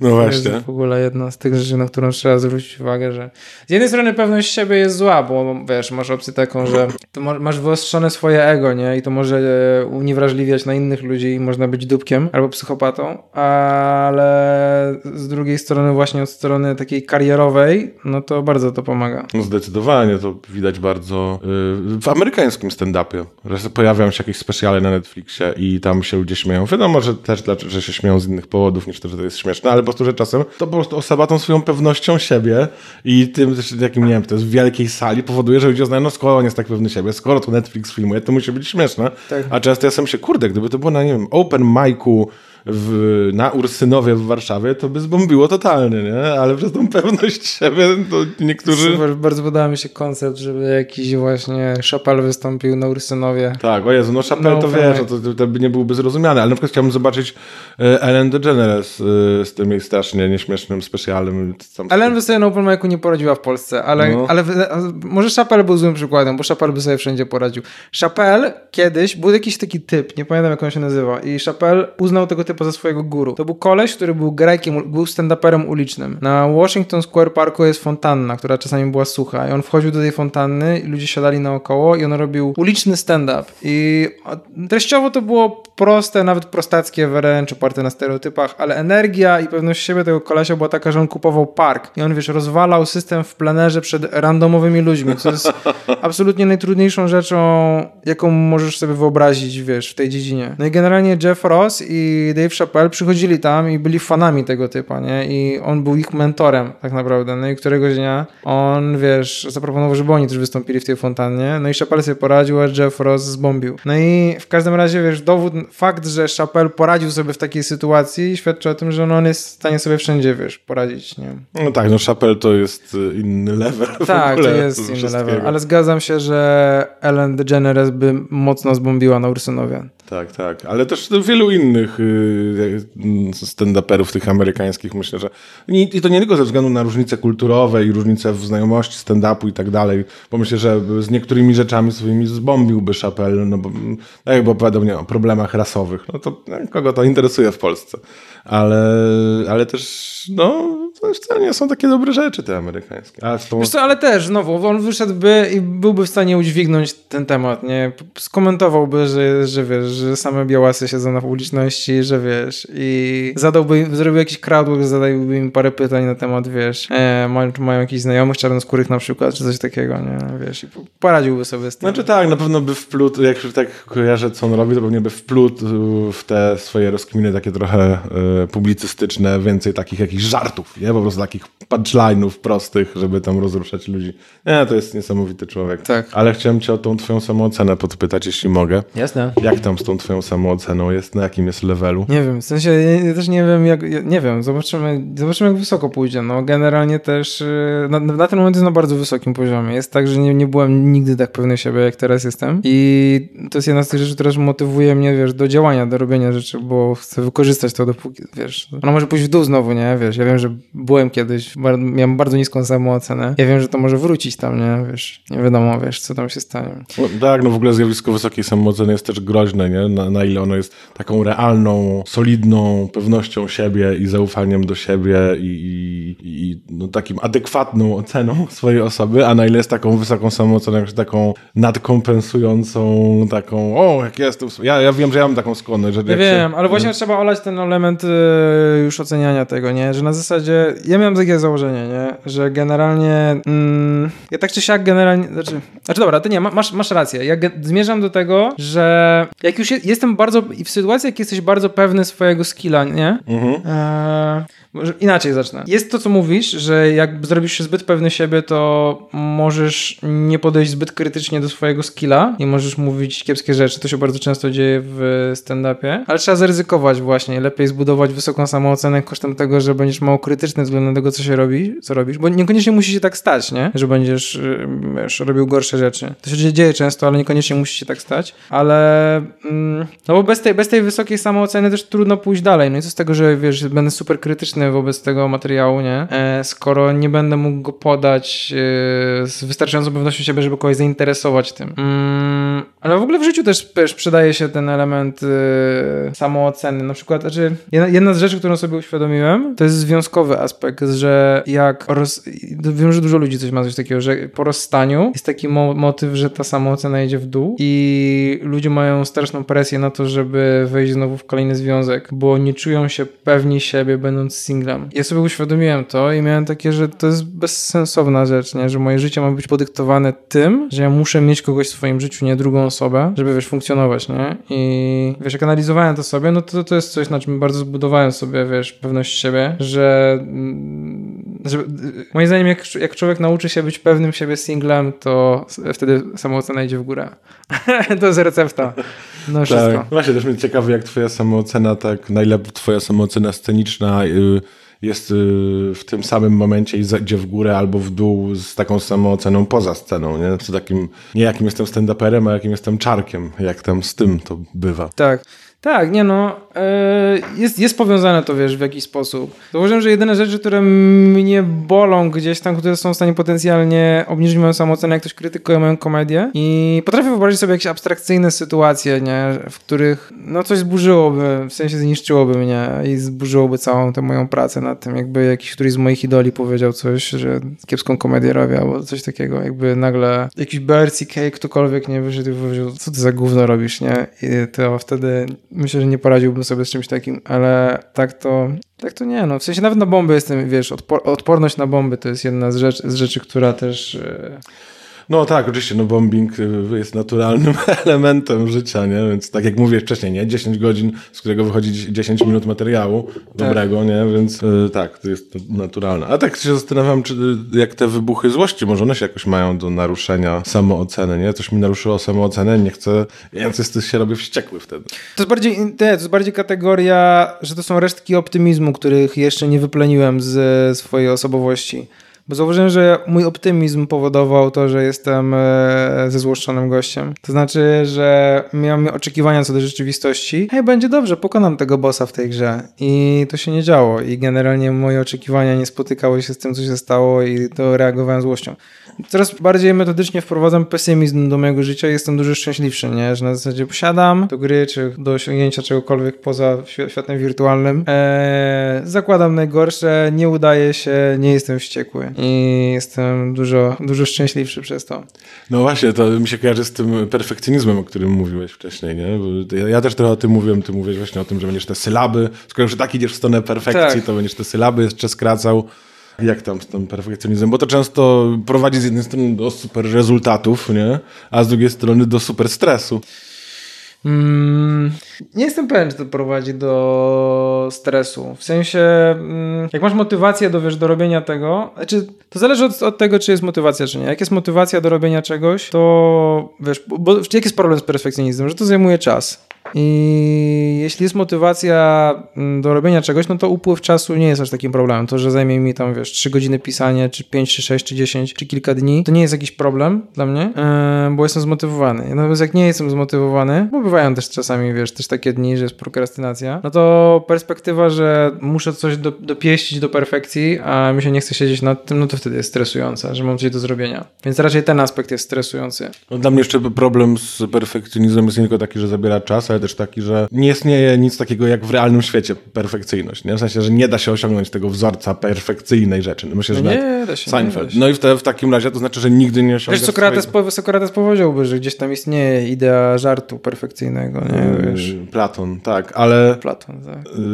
No To właśnie. jest w ogóle jedna z tych rzeczy, na którą trzeba zwrócić uwagę, że z jednej strony pewność siebie jest zła, bo wiesz, masz opcję taką, że to ma- masz wyostrzone swoje ego, nie? I to może e, unieważliwiać na innych ludzi i można być dupkiem albo psychopatą, ale z drugiej strony właśnie od strony takiej karierowej, no to bardzo to pomaga. No zdecydowanie, to widać bardzo yy, w amerykańskim stand-upie, pojawiają się jakieś specjale na Netflixie i tam się ludzie śmieją. Wiadomo, że też dlaczego, że się śmieją z innych powodów niż to, że to jest śmieszne, ale po prostu, że czasem to po prostu osoba tą swoją pewnością siebie i tym też takim, nie wiem, to jest w wielkiej sali powoduje, że ludzie uznają, no skoro on jest tak pewny siebie, skoro to Netflix filmuje, to musi być śmieszne. Tak. A często ja sam się, kurde, gdyby to było na, nie wiem, open micu w, na Ursynowie w Warszawie, to by zbombiło totalnie, nie? Ale przez tą pewność siebie to niektórzy... Super, bardzo podoba mi się koncept, żeby jakiś właśnie Chopal wystąpił na Ursynowie. Tak, o Jezu, no Chappelle No, to wiesz, to, to, to by nie byłby zrozumiany, ale na przykład chciałbym zobaczyć e, Ellen DeGeneres e, z tym jej strasznie nieśmiesznym specjalem. Tam Ellen by sobie na Open Micu nie poradziła w Polsce, ale, No. ale a może Chappelle był złym przykładem, bo Chappelle by sobie wszędzie poradził. Chappelle kiedyś, był jakiś taki typ, nie pamiętam jak on się nazywa i Chappelle uznał tego typu za swojego guru. To był koleś, który był grajkiem, był stand-uperem ulicznym. Na Washington Square Parku jest fontanna, która czasami była sucha i on wchodził do tej fontanny i ludzie siadali naokoło i on robił uliczny stand-up i treściowo to było proste, nawet prostackie wręcz, oparte na stereotypach, ale energia i pewność siebie tego kolesia była taka, że on kupował park i on, wiesz, rozwalał system w plenerze przed randomowymi ludźmi, co jest absolutnie najtrudniejszą rzeczą, jaką możesz sobie wyobrazić, wiesz, w tej dziedzinie. No i generalnie Jeff Ross i Dave Chappelle przychodzili tam i byli fanami tego typa, nie? I on był ich mentorem tak naprawdę. No i któregoś dnia on, wiesz, zaproponował, żeby oni też wystąpili w tej fontannie, no i Chappelle sobie poradził, a Jeff Ross zbombił. No i w każdym razie, wiesz, dowód, fakt, że Chappelle poradził sobie w takiej sytuacji świadczy o tym, że no on jest w stanie sobie wszędzie, wiesz, poradzić, nie? No tak, no Chappelle to jest y, inny level. Tak, to jest inny level, ale zgadzam się, że Ellen DeGeneres by mocno zbombiła na Ursynowie. Tak, tak, ale też wielu innych y, stand-uperów tych amerykańskich myślę, że i to nie tylko ze względu na różnice kulturowe i różnice w znajomości stand-upu i tak dalej, bo myślę, że z niektórymi rzeczami swoimi zbombiłby Chappelle, no bo tak jakby opowiadał nie, o problemach rasowych, no to kogo to interesuje w Polsce, ale, ale też no to wcale nie są takie dobre rzeczy te amerykańskie. A tą... co, ale też znowu, on wyszedłby i byłby w stanie udźwignąć ten temat, nie? Skomentowałby, że, że wiesz, że same białasy siedzą na publiczności, że wiesz, i zadałby, zrobił jakiś crowdwork, zadałby im parę pytań na temat, wiesz, e, mają, czy mają jakichś znajomych czarnoskórych na przykład, czy coś takiego, nie? Wiesz, i poradziłby sobie z tym. Znaczy tak, na pewno by wplótł, jak już tak kojarzę, co on robi, to pewnie by wplótł w te swoje rozkminy takie trochę e, publicystyczne, więcej takich jakichś żartów, nie? Po prostu takich punchline'ów prostych, żeby tam rozruszać ludzi. Nie, to jest niesamowity człowiek. Tak. Ale chciałem cię o tą twoją samoocenę podpytać, jeśli mogę. Jasne. Jak tam z tą twoją samooceną jest? Na jakim jest levelu? Nie wiem, w sensie ja też nie wiem, jak, nie wiem, zobaczymy, zobaczymy jak wysoko pójdzie. No generalnie też y, na, na ten moment jest na bardzo wysokim poziomie. Jest tak, że nie, nie byłem nigdy tak pewny siebie, jak teraz jestem i to jest jedna z tych rzeczy, która motywuje mnie, wiesz, do działania, do robienia rzeczy, bo chcę wykorzystać to dopóki, wiesz, ona może pójść w dół znowu, nie, wiesz, ja wiem, że byłem kiedyś, miałem bardzo niską samoocenę. Ja wiem, że to może wrócić tam, nie? Wiesz, nie wiadomo, wiesz, co tam się stanie. No, tak, no w ogóle zjawisko wysokiej samooceny jest też groźne, nie? Na, na ile ono jest taką realną, solidną pewnością siebie i zaufaniem do siebie i, i, i no, takim adekwatną oceną swojej osoby, a na ile jest taką wysoką samooceną, jak taką nadkompensującą, taką, o, jak jestem, ja, ja wiem, że ja mam taką skłonność. Że ja wiem, się, ale właśnie trzeba olać ten element y, już oceniania tego, nie? Że na zasadzie, ja miałem takie założenie, nie? Że generalnie, mm, ja tak czy siak generalnie, znaczy, znaczy dobra, ty nie, masz, masz rację. Ja zmierzam do tego, że jak już je, jestem bardzo, i w sytuacji, jak jesteś bardzo pewny swojego skilla, nie? Mhm. E, Inaczej zacznę. Jest to, co mówisz, że jak zrobisz się zbyt pewny siebie, to możesz nie podejść zbyt krytycznie do swojego skilla i możesz mówić kiepskie rzeczy. To się bardzo często dzieje w stand-upie, ale trzeba zaryzykować właśnie. Lepiej zbudować wysoką samoocenę kosztem tego, że będziesz mało krytyczny względem tego, co się robi, co robisz, bo niekoniecznie musi się tak stać, nie? Że będziesz wiesz, robił gorsze rzeczy. To się dzieje często, ale niekoniecznie musi się tak stać. Ale mm, no bo bez tej, bez tej wysokiej samooceny też trudno pójść dalej. No i co z tego, że wiesz, będę super krytyczny wobec tego materiału, nie? E, skoro nie będę mógł go podać e, z wystarczającą pewnością siebie, żeby kogoś zainteresować tym. Mm, ale w ogóle w życiu też, też przydaje się ten element e, samooceny. Na przykład, znaczy, jedna, jedna z rzeczy, którą sobie uświadomiłem, to jest związkowy aspekt, że jak roz... wiem, że dużo ludzi coś ma coś takiego, że po rozstaniu jest taki mo motyw, że ta samoocena idzie w dół i ludzie mają straszną presję na to, żeby wejść znowu w kolejny związek, bo nie czują się pewni siebie, będąc singlem. Ja sobie uświadomiłem to i miałem takie, że to jest bezsensowna rzecz, nie? że moje życie ma być podyktowane tym, że ja muszę mieć kogoś w swoim życiu, nie drugą osobę, żeby wiesz, funkcjonować, nie? I wiesz, jak analizowałem to sobie, no to to jest coś, na czym bardzo zbudowałem sobie, wiesz, pewność siebie, że, mm, że moim zdaniem, jak, jak człowiek nauczy się być pewnym siebie singlem, to wtedy samoocena idzie w górę. to jest recepta. No wszystko. Tak. Właśnie też mnie ciekawi, jak twoja samoocena, tak, na ile twoja samoocena sceniczna y, jest y, w tym samym momencie idzie w górę albo w dół z taką samooceną poza sceną, nie? Z takim, nie jakim jestem stand-uperem, a jakim jestem czarkiem, jak tam z tym to bywa. Tak. Tak, nie no, jest, jest powiązane to, wiesz, w jakiś sposób. Zauważyłem, że jedyne rzeczy, które mnie bolą gdzieś tam, które są w stanie potencjalnie obniżyć moją samoocenę, jak ktoś krytykuje moją komedię. I potrafię wyobrazić sobie jakieś abstrakcyjne sytuacje, nie, w których no coś zburzyłoby, w sensie zniszczyłoby mnie i zburzyłoby całą tę moją pracę nad tym, jakby jakiś któryś z moich idoli powiedział coś, że kiepską komedię robię albo coś takiego, jakby nagle jakiś BRCK, ktokolwiek nie wyszedł i powiedział, co ty za gówno robisz, nie, i to wtedy myślę, że nie poradziłbym sobie z czymś takim, ale tak to, tak to nie, no. W sensie nawet na bomby jestem, wiesz, odpor odporność na bomby to jest jedna z rzeczy, z rzeczy która też... No tak, oczywiście, no bombing y, jest naturalnym elementem życia, nie? Więc tak jak mówię wcześniej, nie? 10 godzin, z którego wychodzi 10 minut materiału dobrego, tak. nie? Więc y, tak, to jest to naturalne. A tak się zastanawiam, czy y, jak te wybuchy złości, może one się jakoś mają do naruszenia samooceny, nie? Coś mi naruszyło samoocenę, nie chcę, ja chcę się robię wściekły wtedy. To jest bardziej, nie, to jest bardziej kategoria, że to są resztki optymizmu, których jeszcze nie wypleniłem z swojej osobowości. Bo zauważyłem, że mój optymizm powodował to, że jestem e, zezłoszczonym gościem. To znaczy, że miałem oczekiwania co do rzeczywistości. Hej, będzie dobrze, pokonam tego bossa w tej grze. I to się nie działo. I generalnie moje oczekiwania nie spotykały się z tym, co się stało i to reagowałem złością. Coraz bardziej metodycznie wprowadzam pesymizm do mojego życia i jestem dużo szczęśliwszy, nie? Że na zasadzie posiadam do gry, czy do osiągnięcia czegokolwiek poza światem wirtualnym. Eee, zakładam najgorsze, nie udaje się, nie jestem wściekły i jestem dużo, dużo szczęśliwszy przez to. No właśnie, to mi się kojarzy z tym perfekcjonizmem, o którym mówiłeś wcześniej, nie? Ja, ja, też trochę o tym mówiłem, ty mówisz właśnie o tym, że będziesz te sylaby, skoro już tak idziesz w stronę perfekcji, tak. to będziesz te sylaby jeszcze skracał. Jak tam z tym perfekcjonizmem? Bo to często prowadzi z jednej strony do super rezultatów, nie? A z drugiej strony do super stresu. Mm, nie jestem pewien, czy to prowadzi do stresu. W sensie, mm, jak masz motywację do, wiesz, do robienia tego, znaczy, to zależy od, od, tego, czy jest motywacja, czy nie. Jak jest motywacja do robienia czegoś, to wiesz, bo, bo jaki jest problem z perfekcjonizmem? Że to zajmuje czas. I jeśli jest motywacja mm, do robienia czegoś, no to upływ czasu nie jest aż takim problemem. To, że zajmie mi tam, wiesz, 3 godziny pisania, czy 5, czy 6, czy 10, czy kilka dni, to nie jest jakiś problem dla mnie, yy, bo jestem zmotywowany. Natomiast jak nie jestem zmotywowany, bo bywają też czasami, wiesz, też takie dni, że jest prokrastynacja, no to perspektywa, że muszę coś do, dopieścić do perfekcji, a mi się nie chce siedzieć nad tym, no to wtedy jest stresująca, że mam coś do zrobienia. Więc raczej ten aspekt jest stresujący. No, dla mnie jeszcze problem z perfekcjonizmem jest nie tylko taki, że zabiera czas, ale też taki, że nie istnieje nic takiego jak w realnym świecie perfekcyjność. Nie? W sensie, że nie da się osiągnąć tego wzorca perfekcyjnej rzeczy. Myślę, że no nie, da się, Seinfeld. Da się. No i w, te, w takim razie to znaczy, że nigdy nie osiągniesz Wiesz, Sokrates, swojego... Sokrates powiedziałby, że gdzieś tam istnieje idea żartu perfekcyjnego. Nie? Wiesz. Yy, Platon, tak, ale... Platon, tak. Yy,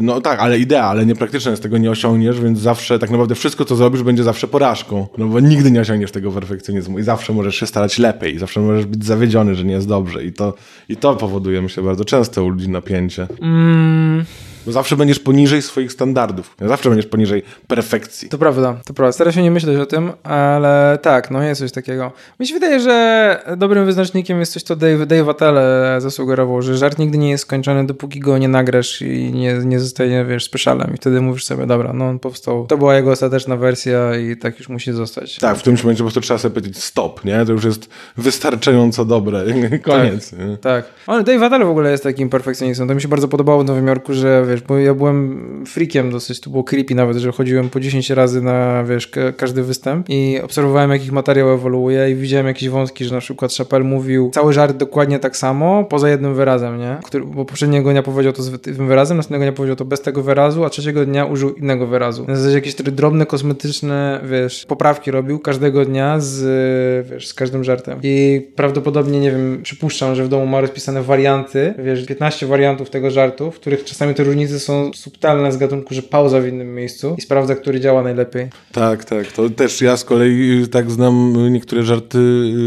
no tak, ale idea, ale niepraktyczna jest, tego nie osiągniesz, więc zawsze tak naprawdę wszystko, co zrobisz, będzie zawsze porażką. No bo nigdy nie osiągniesz tego perfekcjonizmu i zawsze możesz się starać lepiej, zawsze możesz być zawiedziony, że nie jest dobrze i to, i to powoduje, myślę, bardzo często u ludzi napięcie. Mm. Bo zawsze będziesz poniżej swoich standardów. Zawsze będziesz poniżej perfekcji. To prawda, to prawda. Staram się nie myśleć o tym, ale tak, no jest coś takiego. Mi się wydaje, że dobrym wyznacznikiem jest coś, co Dave, Dave Attell zasugerował, że żart nigdy nie jest skończony, dopóki go nie nagrasz i nie, nie zostaje, wiesz, speszalem. I wtedy mówisz sobie, dobra, no on powstał. To była jego ostateczna wersja i tak już musi zostać. Tak, w tym momencie po prostu trzeba sobie powiedzieć stop, nie? To już jest wystarczająco dobre. Koniec. Tak, tak. Ale Dave Attell w ogóle jest takim perfekcjonistą. To mi się bardzo podobało w Nowym Jorku, że wiesz, bo ja byłem freakiem dosyć, to było creepy nawet, że chodziłem po 10 razy na, wiesz, każdy występ i obserwowałem, jak ich materiał ewoluuje i widziałem jakieś wątki, że na przykład Chappelle mówił cały żart dokładnie tak samo, poza jednym wyrazem, nie? Który, bo poprzedniego dnia powiedział to z tym wyrazem, następnego dnia powiedział to bez tego wyrazu, a trzeciego dnia użył innego wyrazu. Na zasadzie jakieś drobne, kosmetyczne, wiesz, poprawki robił każdego dnia z, wiesz, z każdym żartem. I prawdopodobnie, nie wiem, przypuszczam, że w domu ma rozpisane warianty, wiesz, 15 wariantów tego żartu, w których czasami te różnice są subtelne z gatunku, że pauza w innym miejscu i sprawdza, który działa najlepiej. Tak, tak. To też ja z kolei tak znam niektóre żarty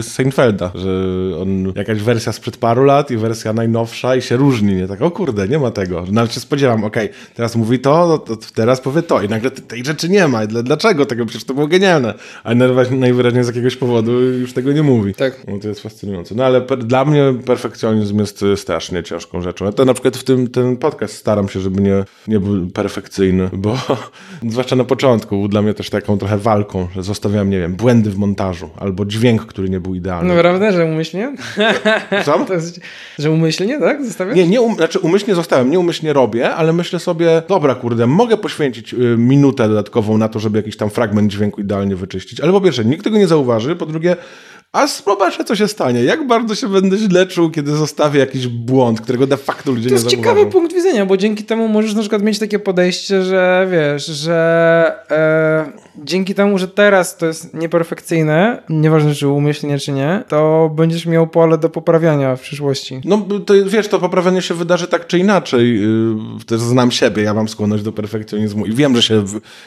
z Seinfelda, że on jakaś wersja sprzed paru lat i wersja najnowsza i się różni, nie? Tak, o kurde, nie ma tego. Nawet się spodziewam, okej, okay, teraz mówi to, no to teraz powie to i nagle tej rzeczy nie ma. Dlaczego tego? Przecież to było genialne. A najwyraźniej z jakiegoś powodu już tego nie mówi. Tak. No to jest fascynujące. No ale per, dla mnie perfekcjonizm jest strasznie ciężką rzeczą. Ja to na przykład w tym ten podcast staram się, żeby nie, nie był perfekcyjny, bo zwłaszcza na początku dla mnie też taką trochę walką, że zostawiałem, nie wiem, błędy w montażu albo dźwięk, który nie był idealny. No prawda, że umyślnie? Co? Jest, że umyślnie, tak? Zostawiasz? Nie, nie um, znaczy umyślnie zostawiam, nie umyślnie robię, ale myślę sobie, dobra kurde, mogę poświęcić y, minutę dodatkową na to, żeby jakiś tam fragment dźwięku idealnie wyczyścić, ale po pierwsze, nikt tego nie zauważy, po drugie, a zobaczę, co się stanie. Jak bardzo się będę źle czuł, kiedy zostawię jakiś błąd, którego de facto ludzie nie zauważą. To jest ciekawy punkt widzenia, bo dzięki temu możesz na przykład mieć takie podejście, że wiesz, że e, dzięki temu, że teraz to jest nieperfekcyjne, nieważne czy umyślnie, czy nie, to będziesz miał pole do poprawiania w przyszłości. No to wiesz, to poprawianie się wydarzy tak czy inaczej. Y, też znam siebie, ja mam skłonność do perfekcjonizmu i wiem, że się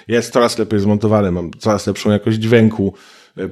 jest coraz lepiej zmontowany, mam coraz lepszą jakość dźwięku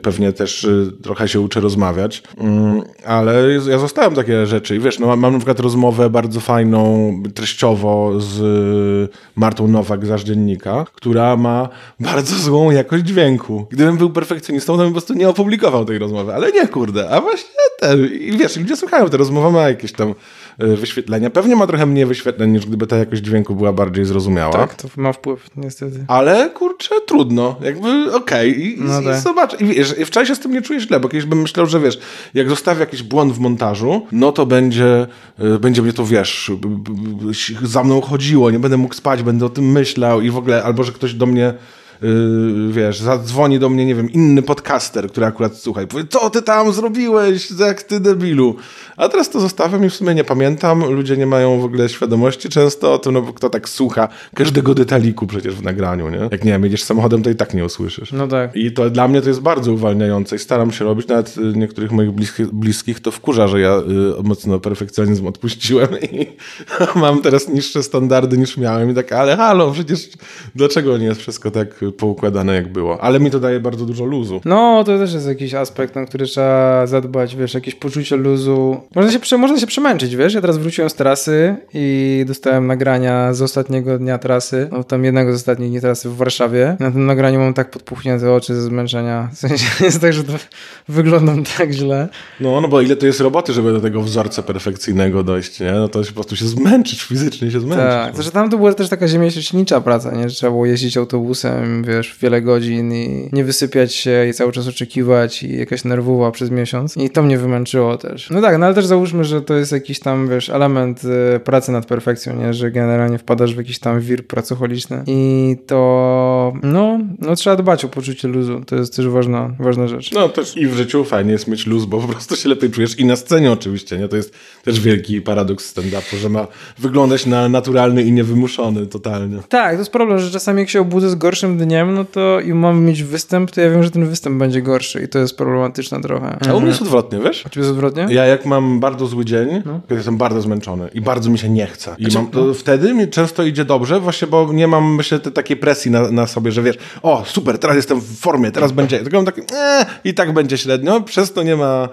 pewnie też y, trochę się uczę rozmawiać, mm, ale ja zostałem takie rzeczy i wiesz, no, mam na przykład rozmowę bardzo fajną, treściowo z Martą Nowak z Dziennika, która ma bardzo złą jakość dźwięku. Gdybym był perfekcjonistą, to bym po prostu nie opublikował tej rozmowy, ale nie, kurde, a właśnie ten, i wiesz, ludzie słuchają, te rozmowa ma jakieś tam y, wyświetlenia. Pewnie ma trochę mniej wyświetleń, niż gdyby ta jakość dźwięku była bardziej zrozumiała. Tak, to ma wpływ, niestety. Ale kurczę, trudno. Jakby okej. Okay. I, no i tak. zobacz. I wiesz, wczoraj się z tym nie czujesz źle, bo kiedyś bym myślał, że wiesz, jak zostawię jakiś błąd w montażu, no to będzie, y, będzie mnie to, wiesz, za mną chodziło, nie będę mógł spać, będę o tym myślał i w ogóle, albo że ktoś do mnie Yy, wiesz, zadzwoni do mnie, nie wiem, inny podcaster, który akurat słuchaj, powie, co ty tam zrobiłeś, jak ty debilu. A teraz to zostawiam i w sumie nie pamiętam, ludzie nie mają w ogóle świadomości często o tym, no bo kto tak słucha każdego detaliku przecież w nagraniu, nie? Jak nie wiem, jedziesz samochodem, to i tak nie usłyszysz. No tak. I to dla mnie to jest bardzo uwalniające i staram się robić, nawet y, niektórych moich bliskich, bliskich to wkurza, że ja y, mocno perfekcjonizm odpuściłem i mam teraz niższe standardy niż miałem i tak, ale halo, przecież dlaczego nie jest wszystko tak poukładane jak było. Ale mi to daje bardzo dużo luzu. No, to też jest jakiś aspekt, na który trzeba zadbać, wiesz, jakieś poczucie luzu. Można się, można się przemęczyć, wiesz? Ja teraz wróciłem z trasy i dostałem nagrania z ostatniego dnia trasy, no tam jednego z ostatnich dni trasy w Warszawie. Na tym nagraniu mam tak podpuchnięte oczy ze zmęczenia. W sensie jest tak, że to wyglądam tak źle. No, no bo ile to jest roboty, żeby do tego wzorca perfekcyjnego dojść, nie? No to się po prostu się zmęczyć, fizycznie się zmęczyć. Tak, no. że tam to była też taka ziemieślecznicza praca, nie? Że trzeba było jeździć autobusem, wiesz, wiele godzin i nie wysypiać się i cały czas oczekiwać i jakaś nerwowa przez miesiąc. I to mnie wymęczyło też. No tak, no ale też załóżmy, że to jest jakiś tam, wiesz, element y, pracy nad perfekcją, nie? Że generalnie wpadasz w jakiś tam wir pracocholiczny i to, no, no trzeba dbać o poczucie luzu. To jest też ważna, ważna rzecz. No też i w życiu fajnie jest mieć luz, bo po prostu się lepiej czujesz i na scenie oczywiście, nie? To jest też wielki paradoks stand-upu, że ma wyglądać na naturalny i niewymuszony totalnie. Tak, to jest problem, że czasami jak się obudzę z gorszym dniem, no to i mam mieć występ, to ja wiem, że ten występ będzie gorszy i to jest problematyczne trochę. A u mnie jest odwrotnie, wiesz? A ciebie jest odwrotnie? Ja jak mam bardzo zły dzień, no. kiedy jestem bardzo zmęczony i bardzo mi się nie chce. I mam, to wtedy mi często idzie dobrze, właśnie bo nie mam, myślę, te, takiej presji na, na sobie, że wiesz, o super, teraz jestem w formie, teraz będzie, tylko mam tak, ee, i tak będzie średnio, przez to nie ma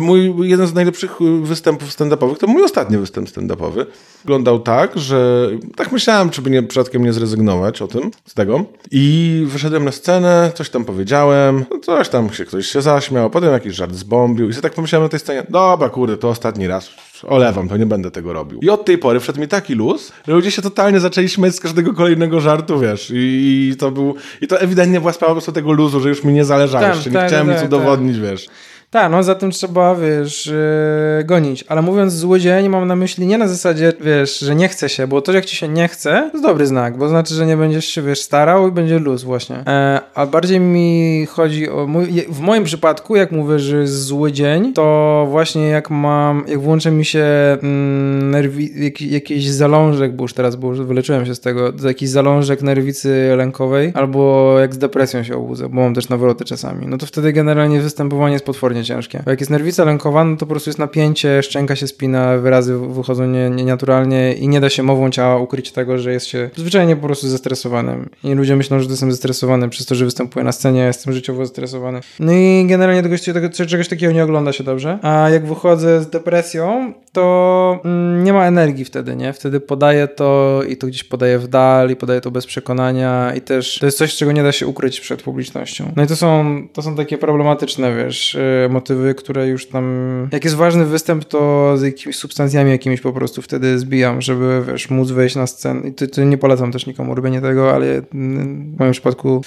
Mój jeden z najlepszych występów stand-upowych to mój ostatni występ stand-upowy. Wyglądał tak, że tak myślałem, czy by nie, przypadkiem nie zrezygnować o tym, z tego. I wyszedłem na scenę, coś tam powiedziałem, coś tam się ktoś się zaśmiał, potem jakiś żart zbombił i sobie tak pomyślałem na tej scenie, dobra kurde, to ostatni raz, olewam to, nie będę tego robił. I od tej pory wszedł mi taki luz, że ludzie się totalnie zaczęli śmiać z każdego kolejnego żartu, wiesz. I, i to był, i to ewidentnie była sprawa po prostu tego luzu, że już mi nie zależało, jeszcze nie tak, chciałem tak, nic udowodnić, tak. wiesz. Tak, no za tym trzeba, wiesz, yy, gonić. Ale mówiąc złodziej, mam na myśli nie na zasadzie, wiesz, że nie chce się, bo to jak ci się nie chce, to dobry znak, bo znaczy, że nie będziesz się, wiesz, starał i będzie luz właśnie. E, a bardziej mi chodzi o, mój, w moim przypadku, jak mówię, że jest zły dzień, to właśnie jak mam, jak włączy mi się mm, nerwi, jak, jakiś zalążek, bo już teraz, bo już wyleczyłem się z tego, jakiś zalążek nerwicy lękowej, albo jak z depresją się obudzę, bo mam też nawroty czasami, no to wtedy generalnie występowanie jest potwornie ciężkie. Bo jak jest nerwica lękowa, no to po prostu jest napięcie, szczęka się spina, wyrazy wychodzą nie, nienaturalnie i nie da się mową ciała ukryć tego, że jest się zwyczajnie po prostu zestresowanym. I ludzie myślą, że jestem zestresowany przez to, że występuję na scenie, jestem życiowo zestresowany. No i generalnie tego, tego, czegoś takiego nie ogląda się dobrze. A jak wychodzę z depresją, to mm, nie ma energii wtedy, nie? Wtedy podaję to i to gdzieś podaję w dal i podaję to bez przekonania i też to jest coś, czego nie da się ukryć przed publicznością. No i to są, to są takie problematyczne, wiesz, y, motywy, które już tam... Jak jest ważny występ, to z jakimiś substancjami jakimiś po prostu wtedy zbijam, żeby, wiesz, móc wejść na scenę. I to, to nie polecam też nikomu robienie tego, ale w moim przypadku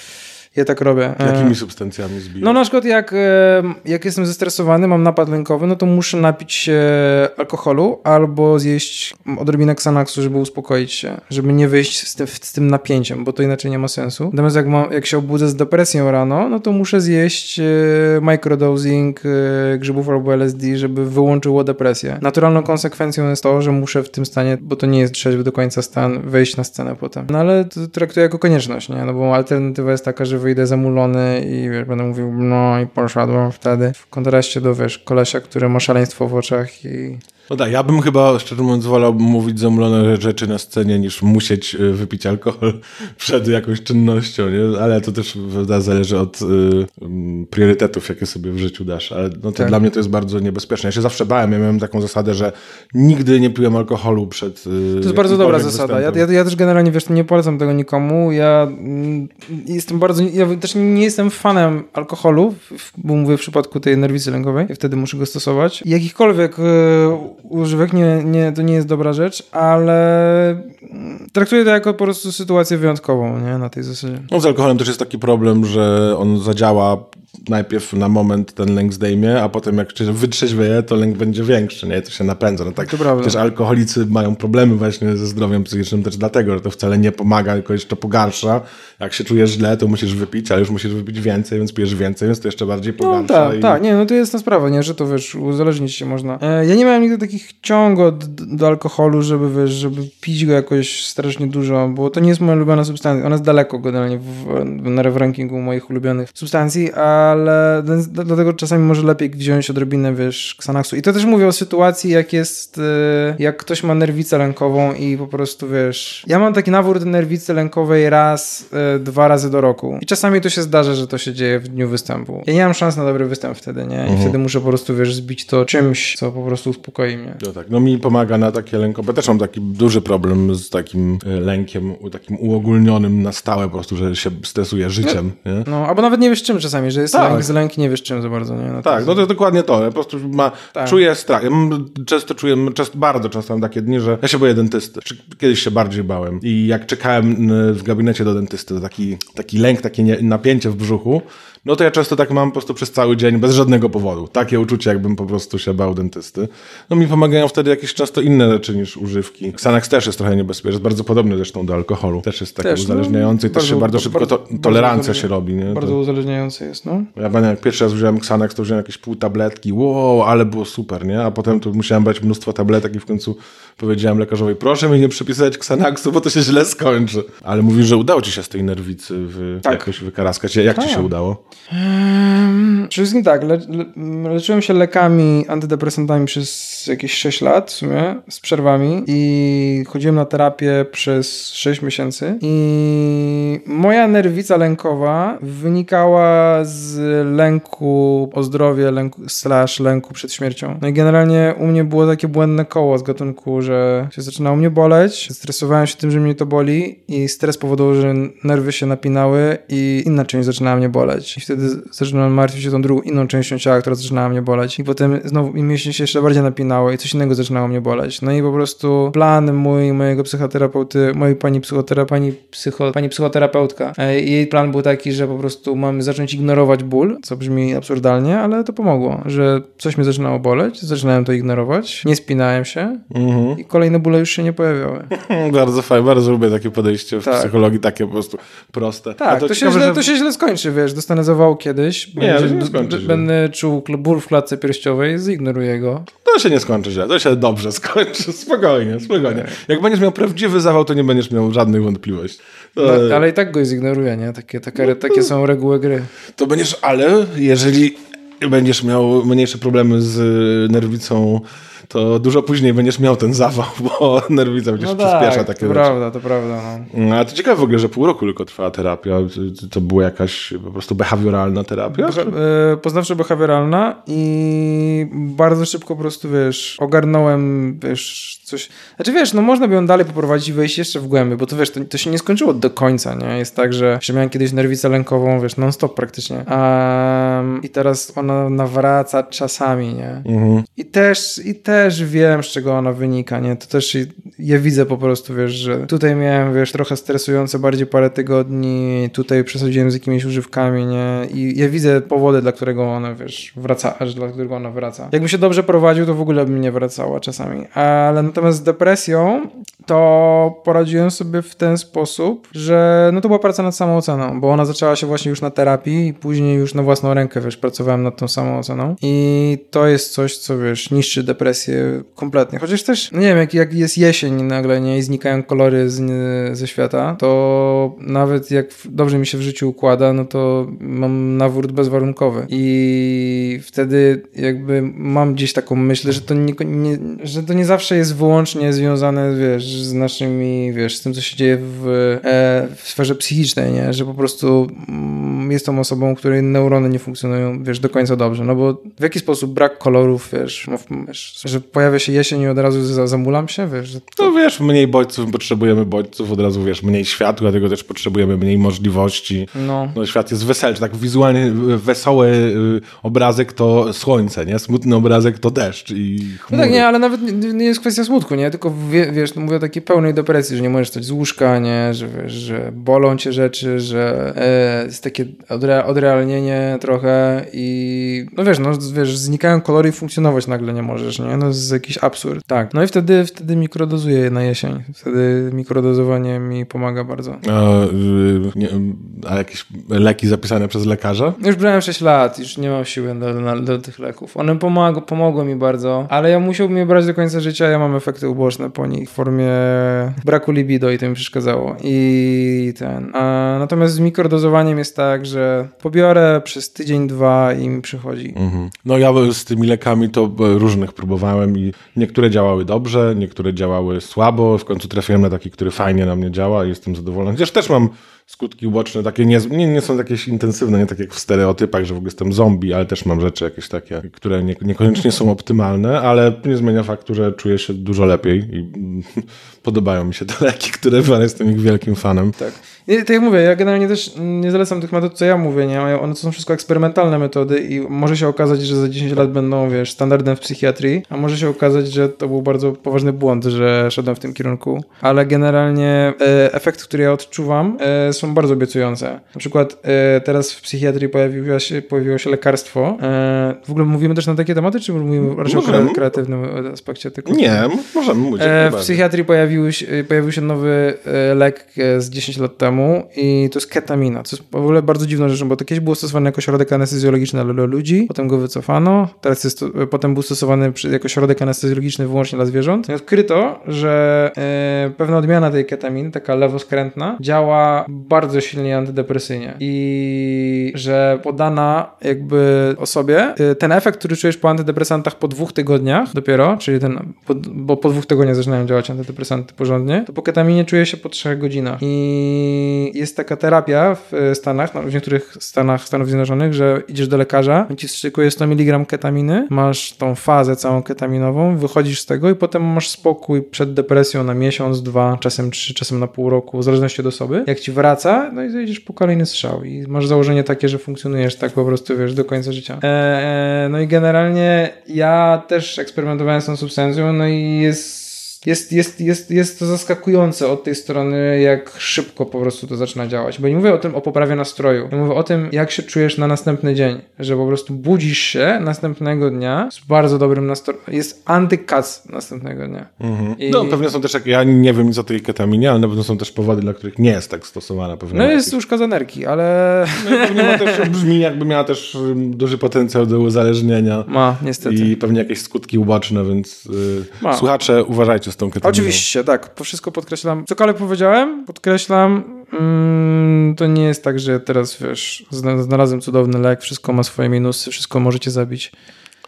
ja tak robię. Jakimi e, substancjami zbijasz? No na przykład jak, e, jak jestem zestresowany, mam napad lękowy, no to muszę napić się alkoholu albo zjeść odrobinę Xanaxu, żeby uspokoić się, żeby nie wyjść z tym, z tym napięciem, bo to inaczej nie ma sensu. Natomiast jak, mam, jak się obudzę z depresją rano, no to muszę zjeść e, microdosing grzybów albo LSD, żeby wyłączyło depresję. Naturalną konsekwencją jest to, że muszę w tym stanie, bo to nie jest trzeźwy do końca stan, wejść na scenę potem. No ale to traktuję jako konieczność, nie? No bo alternatywa jest taka, że wyjdę zamulony i wiesz, będę mówił no i poszedłem wtedy w kontraście do, wiesz, kolesia, który ma szaleństwo w oczach i No tak, ja bym chyba, szczerze mówiąc, wolał mówić zamulone rzeczy na scenie, niż musieć y, wypić alkohol przed jakąś czynnością, nie? Ale to też zależy od y, y, priorytetów, jakie sobie w życiu dasz. Ale no to tak. dla mnie to jest bardzo niebezpieczne. Ja się zawsze bałem, ja miałem taką zasadę, że nigdy nie piłem alkoholu przed y, To jest bardzo dobra zasada. Ja, ja, ja, też generalnie, wiesz, nie polecam tego nikomu. Ja mm, jestem bardzo, ja też nie jestem fanem alkoholu, bo mówię w przypadku tej nerwicy lękowej, wtedy muszę go stosować. Jakichkolwiek używek nie, nie, to nie jest dobra rzecz, ale traktuję to jako po prostu sytuację wyjątkową, nie, na tej zasadzie. No z alkoholem też jest taki problem, że on zadziała najpierw na moment ten lęk zdejmie, a potem jak wytrzeźwieje, to lęk będzie większy, nie? To się napędza. No tak, to prawda. Też alkoholicy mają problemy właśnie ze zdrowiem psychicznym też dlatego, że to wcale nie pomaga, tylko jeszcze pogarsza. Jak się czujesz źle, to musisz wypić, ale już musisz wypić więcej, więc pijesz więcej, więc to jeszcze bardziej no pogarsza. No tak, i... tak. Nie, no to jest ta sprawa, nie? Że to, wiesz, uzależnić się można. E, ja nie miałem nigdy takich ciągot do alkoholu, żeby, wiesz, żeby pić go jakoś strasznie dużo, bo to nie jest moja ulubiona substancja. Ona jest daleko generalnie w, w, w rankingu moich ulubionych substancji, a ale dlatego czasami może lepiej wziąć odrobinę, wiesz, Xanaxu. I to też mówię o sytuacji, jak jest, y, jak ktoś ma nerwicę lękową i po prostu, wiesz, ja mam taki nawór nerwicy lękowej raz, y, dwa razy do roku. I czasami to się zdarza, że to się dzieje w dniu występu. Ja nie mam szans na dobry występ wtedy, nie? I mhm. wtedy muszę po prostu, wiesz, zbić to czymś, co po prostu uspokoi mnie. No tak, no mi pomaga na takie lękowe. Też mam taki duży problem z takim y, lękiem, takim uogólnionym na stałe po prostu, że się stresuje życiem, no, nie? No, albo nawet nie wiesz czym czasami, że jest tak, lęk z lęk nie wiesz czym za bardzo. Nie? No tak, no to jest dokładnie to. Ja po prostu ma, tak. czuję strach. Ja często czuję, często, bardzo często mam takie dni, że ja się boję dentysty. Kiedyś się bardziej bałem. I jak czekałem w gabinecie do dentysty, to taki, taki lęk, takie napięcie w brzuchu, no to ja często tak mam po prostu przez cały dzień, bez żadnego powodu. Takie uczucie, jakbym po prostu się bał dentysty. No mi pomagają wtedy jakieś często inne rzeczy niż używki. Xanax też jest trochę niebezpieczny, jest bardzo podobny zresztą do alkoholu. Też jest taki też, no, uzależniający i też się bardzo szybko to, tolerancja się robi. Nie? Bardzo to... uzależniający jest, no. Ja pamiętam, jak pierwszy raz wziąłem Xanax, to wziąłem jakieś pół tabletki, wow, ale było super, nie? A potem to musiałem brać mnóstwo tabletek i w końcu powiedziałem lekarzowi, proszę mi nie przepisać Xanaxu, bo to się źle skończy. Ale mówisz, że udało ci się z tej nerwicy wy, tak. jakoś wykaraskać. Jak ci się udało? Przede wszystkim tak, le, le, leczyłem się lekami, antydepresantami przez jakieś 6 lat w sumie, z przerwami i chodziłem na terapię przez 6 miesięcy i moja nerwica lękowa wynikała z lęku o zdrowie, lęku, slash lęku przed śmiercią. No i generalnie u mnie było takie błędne koło z gatunku, że się zaczynało mnie boleć, stresowałem się tym, że mnie to boli i stres powodował, że nerwy się napinały i inna część zaczynała mnie boleć. Wtedy zaczynałem martwić się tą drugą, inną częścią ciała, która zaczynała mnie boleć. I potem znowu mi się jeszcze bardziej napinało i coś innego zaczynało mnie boleć. No i po prostu plan mój, mojego psychoterapeuty, mojej pani psychotera, pani, psycho, pani psychoterapeutka, e, jej plan był taki, że po prostu mamy zacząć ignorować ból, co brzmi absurdalnie, ale to pomogło, że coś mnie zaczynało boleć, zaczynałem to ignorować, nie spinałem się mhm. i kolejne bóle już się nie pojawiały. bardzo fajnie, bardzo lubię takie podejście w tak. psychologii, takie po prostu proste. Tak, to, to, się źle, że... to się źle skończy, wiesz, dostanę zawału kiedyś, nie, będzie, nie skończy będę czuł ból w klatce pierściowej, zignoruję go. To się nie skończy źle, to się dobrze skończy, spokojnie, spokojnie. Jak będziesz miał prawdziwy zawał, to nie będziesz miał żadnych wątpliwości. No, ale i tak go zignoruję, nie? Takie, takie, no takie są reguły gry. To będziesz, ale jeżeli będziesz miał mniejsze problemy z nerwicą to dużo później będziesz miał ten zawał, bo nerwica będziesz no przyspiesza tak, takie to rzeczy. prawda, to prawda. No. no. A to ciekawe w ogóle, że pół roku tylko trwała terapia. To była jakaś po prostu behawioralna terapia? Beha e, poznawczo-behawioralna i bardzo szybko po prostu, wiesz, ogarnąłem, wiesz, coś... Znaczy, wiesz, no można by ją dalej poprowadzić i wejść jeszcze w głębi, bo to, wiesz, to, to się nie skończyło do końca, nie? Jest tak, że, że miałem kiedyś nerwicę lękową, wiesz, non-stop praktycznie. Um, I teraz ona nawraca czasami, nie? Mhm. I też, i też też wiem, z czego ona wynika, nie? To też ja widzę po prostu, wiesz, że tutaj miałem, wiesz, trochę stresujące bardziej parę tygodni, tutaj przesadziłem z jakimiś używkami, nie? I ja widzę powody, dla którego ona, wiesz, wraca, aż dla którego ona wraca. Jakbym się dobrze prowadził, to w ogóle by nie wracała czasami. Ale natomiast z depresją to poradziłem sobie w ten sposób, że no to była praca nad samooceną, bo ona zaczęła się właśnie już na terapii i później już na własną rękę, wiesz, pracowałem nad tą samooceną i to jest coś, co, wiesz, niszczy depresję kompletnie. Chociaż też, no nie wiem, jak, jak jest jesień nagle, nie, i znikają kolory z, ze świata, to nawet jak dobrze mi się w życiu układa, no to mam nawrót bezwarunkowy i wtedy jakby mam gdzieś taką myśl, że to nie, nie, że to nie zawsze jest wyłącznie związane, wiesz, z naszymi, wiesz, z tym, co się dzieje w, e, w sferze psychicznej, nie? Że po prostu mm, jestem osobą, której neurony nie funkcjonują, wiesz, do końca dobrze, no bo w jaki sposób brak kolorów, wiesz, wiesz że pojawia się jesień i od razu zamulam się, wiesz? Że to... No wiesz, mniej bodźców, potrzebujemy bodźców, od razu, wiesz, mniej światła, dlatego też potrzebujemy mniej możliwości. No. no świat jest weselszy, tak wizualnie wesoły y, obrazek to słońce, nie? Smutny obrazek to deszcz i chmury. No tak, nie, ale nawet nie, nie jest kwestia smutku, nie? Tylko wiesz, no mówię o takiej pełnej depresji, że nie możesz stać z łóżka, nie? Że, wiesz, że bolą cię rzeczy, że e, jest takie odre, odrealnienie trochę i no wiesz, no wiesz, znikają kolory i funkcjonować nagle nie możesz, nie? No jest jakiś absurd. Tak. No i wtedy, wtedy mikrodozuję na jesień. Wtedy mikrodozowanie mi pomaga bardzo. A, y, nie, a jakieś leki zapisane przez lekarza? Już brałem 6 lat, już nie mam siły do, do, do tych leków. One pomag pomogły mi bardzo, ale ja musiałbym je brać do końca życia, ja mam efekty uboczne po nich w formie braku libido i to mi przeszkadzało. I ten. A, natomiast z mikrodozowaniem jest tak, że pobiorę przez tydzień, dwa i mi przychodzi. Mhm. No ja z tymi lekami to różnych próbowałem i niektóre działały dobrze, niektóre działały słabo. W końcu trafiłem na taki, który fajnie na mnie działa i jestem zadowolony. Chociaż też mam skutki uboczne takie nie, nie, nie są jakieś intensywne, nie tak jak w stereotypach, że w ogóle jestem zombie, ale też mam rzeczy jakieś takie, które nie, niekoniecznie są optymalne, ale nie zmienia faktu, że czuję się dużo lepiej i podobają mi się te leki, które jestem ich wielkim fanem. Tak. I, tak jak mówię, ja generalnie też nie zalecam tych metod, co ja mówię, nie? One to są wszystko eksperymentalne metody i może się okazać, że za 10 lat będą, wiesz, standardem w psychiatrii, a może się okazać, że to był bardzo poważny błąd, że szedłem w tym kierunku, ale generalnie e, efekt, który ja odczuwam, e, są bardzo obiecujące. Na przykład e, teraz w psychiatrii pojawiło się, pojawiło się lekarstwo. E, w ogóle mówimy też na takie tematy, czy mówimy raczej o kreatywnym aspekcie? Tylko nie, możemy mówić. E, w psychiatrii pojawił się, pojawił się nowy lek z 10 lat temu, i to jest ketamina, co jest w ogóle bardzo dziwną rzeczą, bo to kiedyś było stosowane jako środek anestezjologiczny dla ludzi, potem go wycofano, teraz jest to, potem był stosowany jako środek anestezjologiczny wyłącznie dla zwierząt. I odkryto, że pewna odmiana tej ketaminy, taka lewoskrętna, działa bardzo silnie antydepresyjnie i że podana jakby osobie e, ten efekt, który czujesz po antydepresantach po dwóch tygodniach dopiero, czyli ten, bo po dwóch tygodniach zaczynają działać antydepresanty porządnie, to po ketaminie czuje się po trzech godzinach i jest taka terapia w Stanach, no, w niektórych Stanach Stanów Zjednoczonych, że idziesz do lekarza, on ci strzykuje 100 mg ketaminy, masz tą fazę całą ketaminową, wychodzisz z tego i potem masz spokój przed depresją na miesiąc, dwa, czasem trzy, czasem na pół roku, w zależności od osoby. Jak ci wraca, no i zejdziesz po kolejny strzał i masz założenie takie, że funkcjonujesz tak po prostu, wiesz, do końca życia. Eee, no i generalnie ja też eksperymentowałem z tą substancją, no i jest jest, jest, jest, jest to zaskakujące od tej strony, jak szybko po prostu to zaczyna działać. Bo nie mówię o tym, o poprawie nastroju. Ja mówię o tym, jak się czujesz na następny dzień. Że po prostu budzisz się następnego dnia z bardzo dobrym nastrojem. Jest antykac następnego dnia. Mhm. I... No pewnie są też, jak ja nie wiem nic o tej ketaminie, ale na pewno są też powody, dla których nie jest tak stosowana. Pewnie no jest jakieś... z energii, ale... No pewnie ma też, brzmi jakby miała też duży potencjał do uzależnienia. Ma, niestety. I pewnie jakieś skutki uboczne, więc yy, słuchacze uważajcie z tą. Oczywiście, tak. Wszystko podkreślam. Cokolwiek powiedziałem, podkreślam. Mm, to nie jest tak, że teraz, wiesz, znalazłem cudowny lek, wszystko ma swoje minusy, wszystko możecie zabić.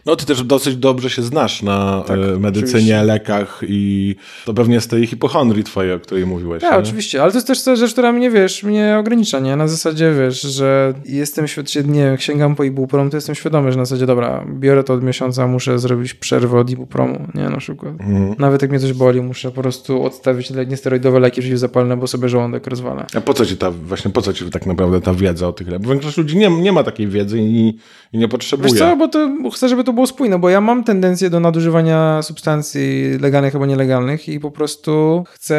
No ty też dosyć dobrze się znasz na tak, e, medycynie, oczywiście. lekach i to pewnie z tej hipochondrii twojej, o której mówiłeś. Tak, nie? oczywiście, ale to jest też rzecz, która mnie, wiesz, mnie ogranicza, nie? Na zasadzie, wiesz, że jestem świadomy, nie wiem, sięgam po ibupromu, to jestem świadomy, że na zasadzie, dobra, biorę to od miesiąca, muszę zrobić przerwę od ibupromu, nie? Na przykład. Mhm. Nawet jak mnie coś boli, muszę po prostu odstawić niesteroidowe leki przeciwzapalne, bo sobie żołądek rozwala. A po co ci ta, właśnie po co ci tak naprawdę ta wiedza o tych lekach? Bo większość ludzi nie, nie ma takiej wiedzy i, i nie potrzebuje. Wiesz co, bo to chcę, żeby to było spójne, bo ja mam tendencję do nadużywania substancji legalnych albo nielegalnych i po prostu chcę,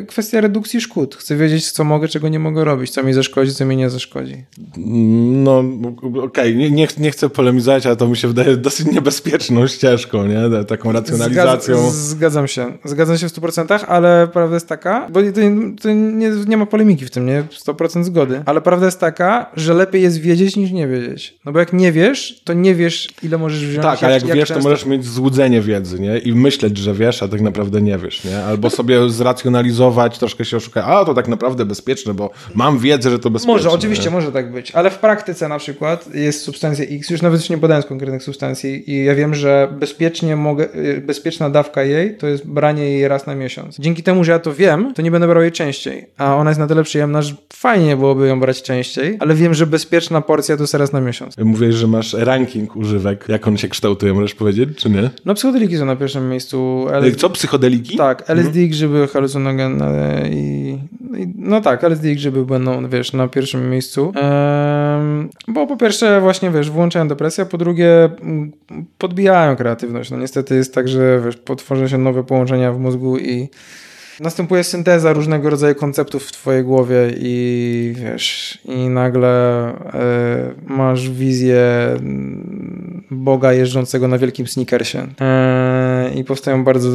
y, kwestia redukcji szkód. Chcę wiedzieć, co mogę, czego nie mogę robić, co mi zaszkodzi, co mi nie zaszkodzi. No, okej, okay. nie, nie, nie chcę polemizować, ale to mi się wydaje dosyć niebezpieczną ścieżką, nie? Taką racjonalizacją. Zgadzam, zgadzam się. Zgadzam się w 100%, ale prawda jest taka, bo to, to nie, nie ma polemiki w tym, nie? 100% zgody. Ale prawda jest taka, że lepiej jest wiedzieć niż nie wiedzieć. No bo jak nie wiesz, to nie wiesz, ile możesz wziąć. Tak, a jak, jak wiesz, często... to możesz mieć złudzenie wiedzy, nie? I myśleć, że wiesz, a tak naprawdę nie wiesz, nie? Albo sobie zracjonalizować, troszkę się oszukać, a to tak naprawdę bezpieczne, bo mam wiedzę, że to bezpieczne. Może, oczywiście, nie? może tak być, ale w praktyce na przykład jest substancja X, już nawet nie podając konkretnych substancji i ja wiem, że bezpiecznie mogę, y, bezpieczna dawka jej to jest branie jej raz na miesiąc. Dzięki temu, że ja to wiem, to nie będę brał jej częściej, a ona jest na tyle przyjemna, że fajnie byłoby ją brać częściej, ale wiem, że bezpieczna porcja to jest raz na miesiąc. Mówisz, że masz ranking używek, jak on się kształtuje, możesz powiedzieć, czy nie? No psychodeliki są na pierwszym miejscu. LSD... Co, psychodeliki? Tak, LSD, mhm. grzyby halucynogenne i, i... No tak, LSD i grzyby będą, wiesz, na pierwszym miejscu. Ehm, bo po pierwsze właśnie, wiesz, włączają depresję, a po drugie podbijają kreatywność. No niestety jest tak, że wiesz, potworzą się nowe połączenia w mózgu i następuje synteza różnego rodzaju konceptów w twojej głowie i wiesz, i nagle y, masz wizję Boga jeżdżącego na wielkim sneakersie. Y, i powstają bardzo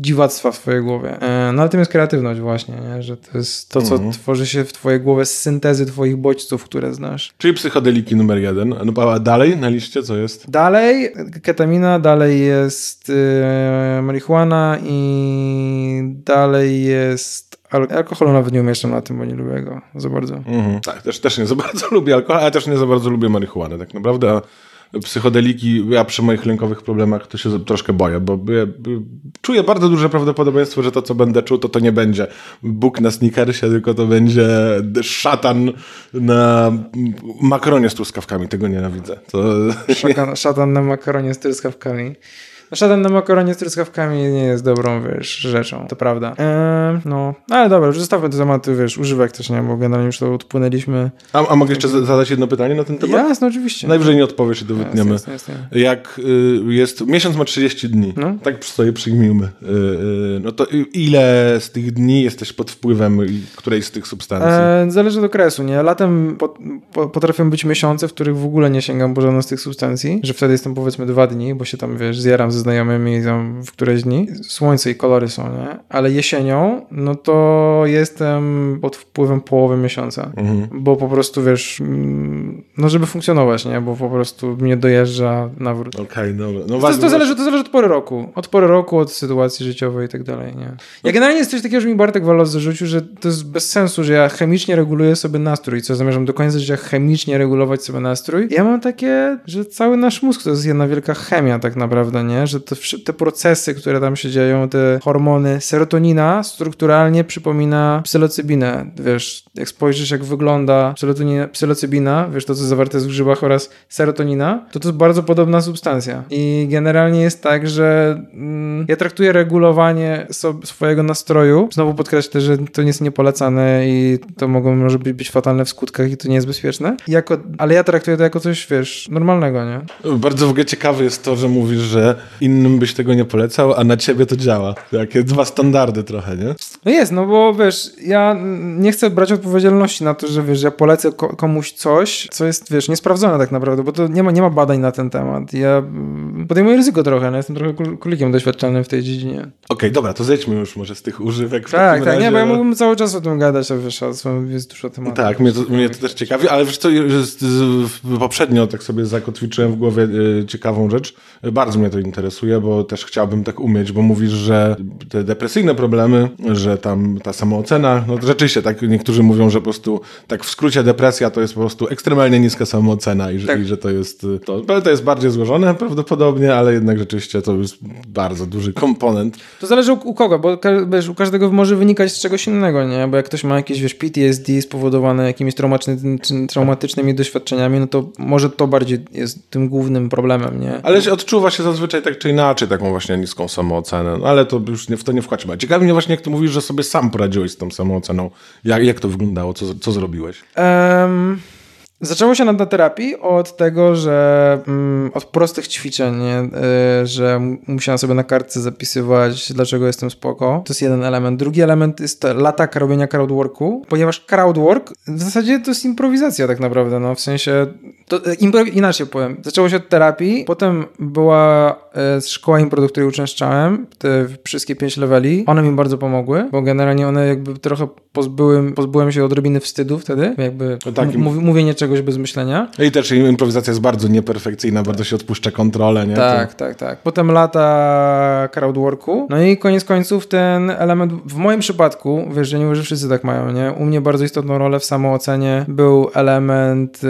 dziwactwa w twojej głowie. E, no ale tym jest kreatywność właśnie, nie? że to jest to, co mhm. tworzy się w twojej głowie z syntezy twoich bodźców, które znasz. Czyli psychodeliki numer jeden. No, a dalej na liście co jest? Dalej ketamina, dalej jest e, marihuana i dalej jest alkoholu nawet nie umieszczam na tym, bo nie lubię go za bardzo. Mhm. Tak, też, też nie za bardzo lubię alkohol, ale też nie za bardzo lubię marihuanę. Tak naprawdę psychodeliki, ja przy moich lękowych problemach to się troszkę boję, bo czuję bardzo duże prawdopodobieństwo, że to, co będę czuł, to to nie będzie Bóg na sneakersie, tylko to będzie szatan na makaronie z truskawkami. Tego nienawidzę. To... Szatan, szatan na makaronie z truskawkami. Szatan na makaronie z truskawkami nie jest dobrą, wiesz, rzeczą, to prawda. Eee, no, ale dobra, już zostawmy te tematy, wiesz, używek też, nie, bo generalnie już to odpłynęliśmy. A, a mogę jeszcze zadać jedno pytanie na ten temat? Jasne, oczywiście. Najwyżej nie odpowiesz i to wytniemy. Jasne, jasne, jasne. Jak y, jest, miesiąc ma 30 dni, no? tak sobie przyjmijmy. Y, y, no to ile z tych dni jesteś pod wpływem którejś z tych substancji? Eee, zależy od okresu, nie? Latem po, po, potrafią być miesiące, w których w ogóle nie sięgam po żadną z tych substancji, że wtedy jestem powiedzmy dwa dni, bo się tam, wiesz, zjaram ze znajomymi tam w któreś dni. Słońce i kolory są, nie? Ale jesienią, no to jestem pod wpływem połowy miesiąca, mhm. bo po prostu, wiesz, mm, no żeby funkcjonować, nie? Bo po prostu mnie dojeżdża nawrót. Okej, okay, dobra. No to, to, zależy, to zależy od pory roku. Od pory roku, od sytuacji życiowej i tak dalej, nie? Ja generalnie jest coś takiego, że mi Bartek Walos zarzucił, że to jest bez sensu, że ja chemicznie reguluję sobie nastrój, co zamierzam do końca życia chemicznie regulować sobie nastrój. Ja mam takie, że cały nasz mózg to jest jedna wielka chemia tak naprawdę, nie? Że to, te procesy, które tam się dzieją, te hormony, serotonina strukturalnie przypomina psylocybinę. Wiesz, jak spojrzysz, jak wygląda psylocybina, wiesz, to co zawarte jest w grzybach oraz serotonina, to to jest bardzo podobna substancja. I generalnie jest tak, że mm, ja traktuję regulowanie so, swojego nastroju, znowu podkreślę, że to nie jest niepolecane i to mogą, może być, być fatalne w skutkach i to nie jest bezpieczne, jako, ale ja traktuję to jako coś, wiesz, normalnego, nie? Bardzo w ogóle ciekawe jest to, że mówisz, że innym byś tego nie polecał, a na ciebie to działa. Takie dwa standardy trochę, nie? No jest, no bo wiesz, ja nie chcę brać odpowiedzialności na to, że wiesz, ja polecę komuś coś, co jest, wiesz, niesprawdzone tak naprawdę, bo to nie ma, nie ma badań na ten temat. Ja mm, podejmuję ryzyko trochę, no jestem trochę królikiem doświadczalnym w tej dziedzinie. Okej, okay, dobra, to zejdźmy już może z tych używek. tak, tak, razie... nie, bo ja mógłbym cały czas o tym gadać, a wiesz, a jest dużo tematów. Tak, mnie to, mnie to też ciekawi, ale wiesz co, poprzednio tak sobie zakotwiczyłem w głowie y, ciekawą rzecz. Bardzo mnie to interesuje, bo też chciałbym tak umieć, bo mówisz, że te depresyjne problemy, że tam ta samoocena, no rzeczywiście tak niektórzy mówią, że po prostu tak w skrócie depresja to jest po prostu ekstremalnie niska samoocena i tak. i że to jest to, to jest bardziej złożone prawdopodobnie, ale jednak rzeczywiście to jest bardzo duży komponent. To zależy u, u kogo, bo wiesz, u każdego może wynikać z czegoś innego, nie? Bo jak ktoś ma jakieś wiesz, PTSD spowodowane jakimiś traumatycznymi, doświadczeniami, no to może to bardziej jest tym głównym problemem, nie? Ale odczuwa się zazwyczaj tak czy inaczej taką właśnie niską samoocenę, no, ale to już nie, w to nie wchodźmy. Ciekawi mnie właśnie, jak ty mówisz, że sobie sam poradziłeś z tą samooceną. Jak, jak to wyglądało? Co, co zrobiłeś? Um... Zaczęło się na terapii od tego, że mm, od prostych ćwiczeń? Y, że musiałem sobie na kartce zapisywać, dlaczego jestem spoko. To jest jeden element. Drugi element jest lata robienia crowdworku, ponieważ crowdwork w zasadzie to jest improwizacja tak naprawdę, no w sensie, to, e, inaczej powiem. Zaczęło się od terapii, potem była e, szkoła impro, do której uczęszczałem, te wszystkie pięć leveli. One mi bardzo pomogły, bo generalnie one jakby trochę pozbyłem, pozbyłem się odrobiny wstydu wtedy, jakby no tak, m- mówienie czegoś bez myślenia. I też improwizacja jest bardzo nieperfekcyjna, bardzo się odpuszcza kontrolę, nie? Tak, to... tak, tak. Potem lata crowdworku, no i koniec końców ten element, w moim przypadku, wiesz, że nie mówię, że wszyscy tak mają, nie? U mnie bardzo istotną rolę w samoocenie był element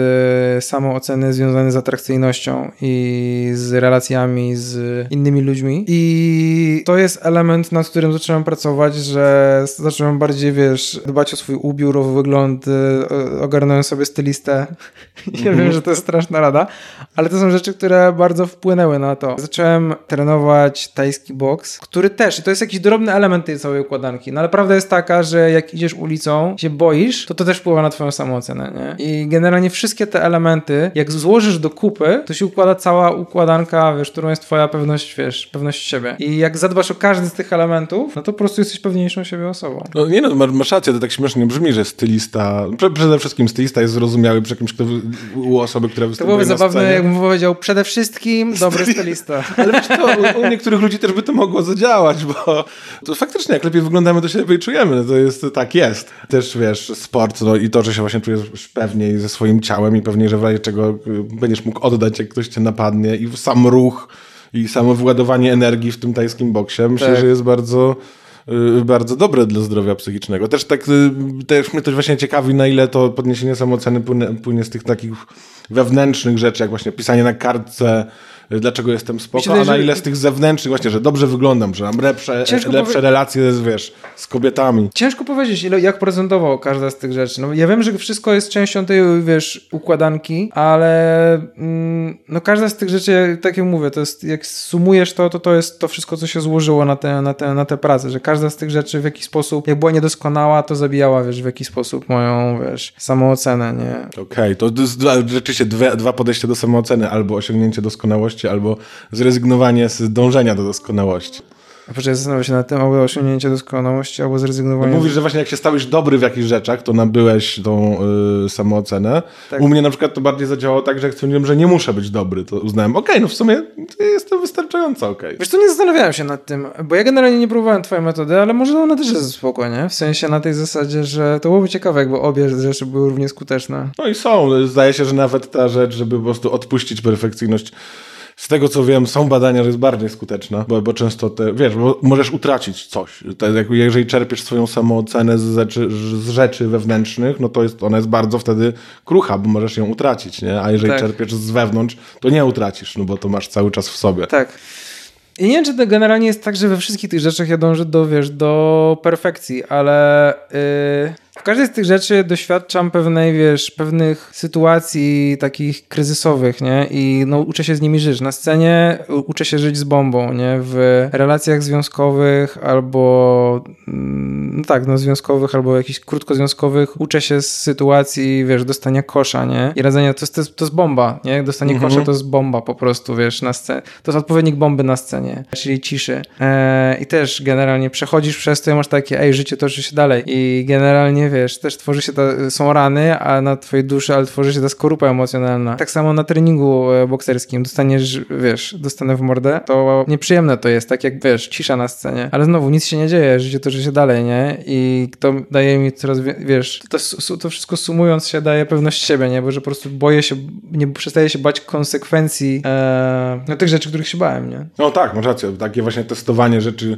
y, samooceny związany z atrakcyjnością i z relacjami z innymi ludźmi i to jest element, nad którym zacząłem pracować, że zacząłem bardziej, wiesz, dbać o swój ubiór, o wygląd, y, ogarnąłem sobie stylistę. ja wiem, mhm. że to jest straszna rada, ale to są rzeczy, które bardzo wpłynęły na to. Zacząłem trenować tajski boks, który też, i to jest jakiś drobny element tej całej układanki, no ale prawda jest taka, że jak idziesz ulicą, się boisz, to to też wpływa na twoją samoocenę, nie? I generalnie wszystkie te elementy, jak złożysz do kupy, to się układa cała układanka, wiesz, którą jest twoja pewność, wiesz, pewność siebie. I jak zadbasz o każdy z tych elementów, no to po prostu jesteś pewniejszą siebie osobą. No nie no, masz rację, to tak śmiesznie brzmi, że stylista, przede wszystkim stylista jest zrozumiały przy kimś, kto u osoby, które występują To byłoby zabawne, jakbym powiedział, przede wszystkim dobry stylista. Ale wiesz, to u, u niektórych ludzi też by to mogło zadziałać, bo to faktycznie jak lepiej wyglądamy, to się lepiej czujemy. No to jest, tak jest. Też wiesz, sport no i to, że się właśnie czujesz pewniej ze swoim ciałem i pewniej, że w razie czego y, będziesz mógł oddać, jak ktoś cię napadnie i sam ruch i samo wyładowanie energii w tym tajskim boksie, myślę, tak. że jest bardzo bardzo dobre dla zdrowia psychicznego. Też tak, y, też mnie to właśnie ciekawi, na ile to podniesienie samooceny płynie, płynie z tych takich wewnętrznych rzeczy, jak właśnie pisanie na kartce, dlaczego jestem spoko, Myślę, a na ile z tych zewnętrznych właśnie, że dobrze wyglądam, że mam lepsze, lepsze powie... relacje z, wiesz, z kobietami. Ciężko powiedzieć, ile, jak prezentował każda z tych rzeczy. No, ja wiem, że wszystko jest częścią tej, wiesz, układanki, ale mm, no każda z tych rzeczy, tak jak mówię, to jest, jak sumujesz to, to to jest to wszystko, co się złożyło na tę na te, na te pracę, że każda z tych rzeczy w jakiś sposób, jak była niedoskonała, to zabijała, wiesz, w jakiś sposób moją, wiesz, samoocenę, nie? Okej, okay, to rzeczywiście dwa, dwa podejścia do samooceny, albo osiągnięcie doskonałości, albo zrezygnowanie z dążenia do doskonałości. A proszę, zastanawiam się nad tym, albo osiągnięcie doskonałości, albo zrezygnowanie. No mówisz, że właśnie jak się stałeś dobry w jakichś rzeczach, to nabyłeś tą y, samoocenę. Tak. U mnie na przykład to bardziej zadziałało tak, że jak stwierdziłem, że nie muszę być dobry, to uznałem, okej, okay, no w sumie jest to wystarczająco okej. Okay. Wiesz, to nie zastanawiałem się nad tym, bo ja generalnie nie próbowałem twojej metody, ale może ona też jest spoko, nie? W sensie na tej zasadzie, że to byłoby ciekawe, jakby obie rzeczy były równie skuteczne. No i są. Zdaje się, że nawet ta rzecz, żeby po prostu odpuścić perfekcyjność z tego co wiem, są badania, że jest bardziej skuteczna, bo, bo często te, wiesz, bo możesz utracić coś. jak, jeżeli czerpiesz swoją samoocenę z rzeczy, z rzeczy wewnętrznych, no to jest, ona jest bardzo wtedy krucha, bo możesz ją utracić, nie? A jeżeli tak. czerpiesz z wewnątrz, to nie utracisz, no bo to masz cały czas w sobie. Tak. I nie wiem, czy to generalnie jest tak, że we wszystkich tych rzeczach ja dążę do, wiesz, do perfekcji, ale... Yy w każdej z tych rzeczy doświadczam pewnej, wiesz, pewnych sytuacji takich kryzysowych, nie? I no, uczę się z nimi żyć. Na scenie uczę się żyć z bombą, nie? W relacjach związkowych albo, mm, no tak, no związkowych albo jakichś krótkozwiązkowych uczę się z sytuacji, wiesz, dostania kosza, nie? I radzenia, to jest, to jest, to jest bomba, nie? Dostanie mhm. kosza to jest bomba po prostu, wiesz, na scenie. To jest odpowiednik bomby na scenie, czyli ciszy. Eee, I też generalnie przechodzisz przez to i masz takie, ej, życie toczy się dalej. I generalnie wiesz, też tworzy się, ta, są rany, a na twojej duszy, ale tworzy się ta skorupa emocjonalna. Tak samo na treningu e, bokserskim dostaniesz, wiesz, dostanę w mordę, to nieprzyjemne to jest, tak jak, wiesz, cisza na scenie. Ale znowu, nic się nie dzieje, życie toczy się dalej, nie? I to daje mi coraz, wiesz, to, to wszystko sumując się daje pewność siebie, nie? Bo że po prostu boję się, nie przestaję się bać konsekwencji e, no, tych rzeczy, których się bałem, nie? No tak, masz rację. Takie właśnie testowanie rzeczy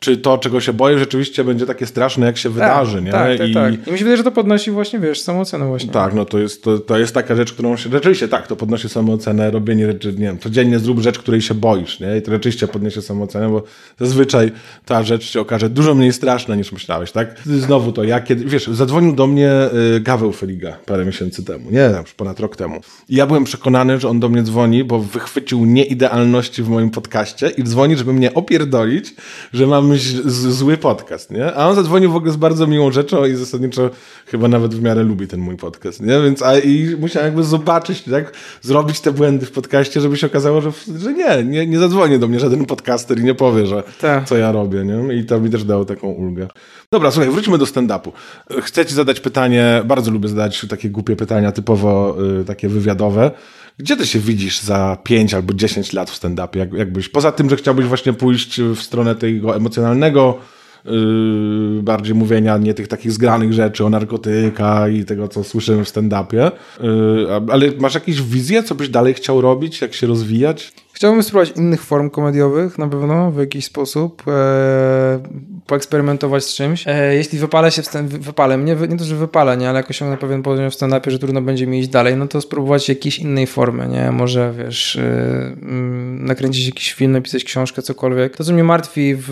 czy to, czego się boję, rzeczywiście będzie takie straszne, jak się tak, wydarzy, nie? Tak, tak, I... tak. I mi się wydaje, że to podnosi właśnie, wiesz, samoocenę właśnie. Tak, no to jest, to, to jest taka rzecz, którą się, rzeczywiście tak, to podnosi samoocenę, robienie rzeczy, nie wiem, codziennie zrób rzecz, której się boisz, nie? I to rzeczywiście podniesie samoocenę, bo zazwyczaj ta rzecz się okaże dużo mniej straszna niż myślałeś, tak? Znowu to ja, kiedy, wiesz, zadzwonił do mnie y, Gaweł Feliga parę miesięcy temu, nie, już ponad rok temu. I ja byłem przekonany, że on do mnie dzwoni, bo wychwycił nieidealności w moim podcaście i dzwoni, żeby mnie opierdolić, że mam z, zły podcast, nie? A on zadzwonił w ogóle z bardzo miłą rzeczą i zasadniczo chyba nawet w miarę lubi ten mój podcast, nie? Więc a, i musiałem jakby zobaczyć, tak? Zrobić te błędy w podcaście, żeby się okazało, że, że nie, nie, nie zadzwoni do mnie żaden podcaster i nie powie, że Tak. co ja robię, nie? I to mi też dało taką ulgę. Dobra, słuchaj, wróćmy do stand-upu. Chcę ci zadać pytanie, bardzo lubię zadać takie głupie pytania, typowo y, takie wywiadowe. Gdzie ty się widzisz za 5 albo 10 lat w stand-upie? Jak, jakbyś, poza tym, że chciałbyś właśnie pójść w stronę tego emocjonalnego, yy, bardziej mówienia nie tych takich zgranych rzeczy o narkotykach i tego, co słyszymy w stand-upie, yy, ale masz jakieś wizje, co byś dalej chciał robić, jak się rozwijać? Chciałbym spróbować innych form komediowych na pewno, w jakiś sposób, e, poeksperymentować z czymś. E, jeśli wypalę się, w stand, wypalę mnie, nie to, że wypalę, nie, ale jak osiągnę pewien poziom w stand-upie, że trudno będzie mi iść dalej, no to spróbować jakiejś innej formy, nie, może wiesz, e, mm, nakręcić jakiś film, napisać książkę, cokolwiek. To, co mnie martwi w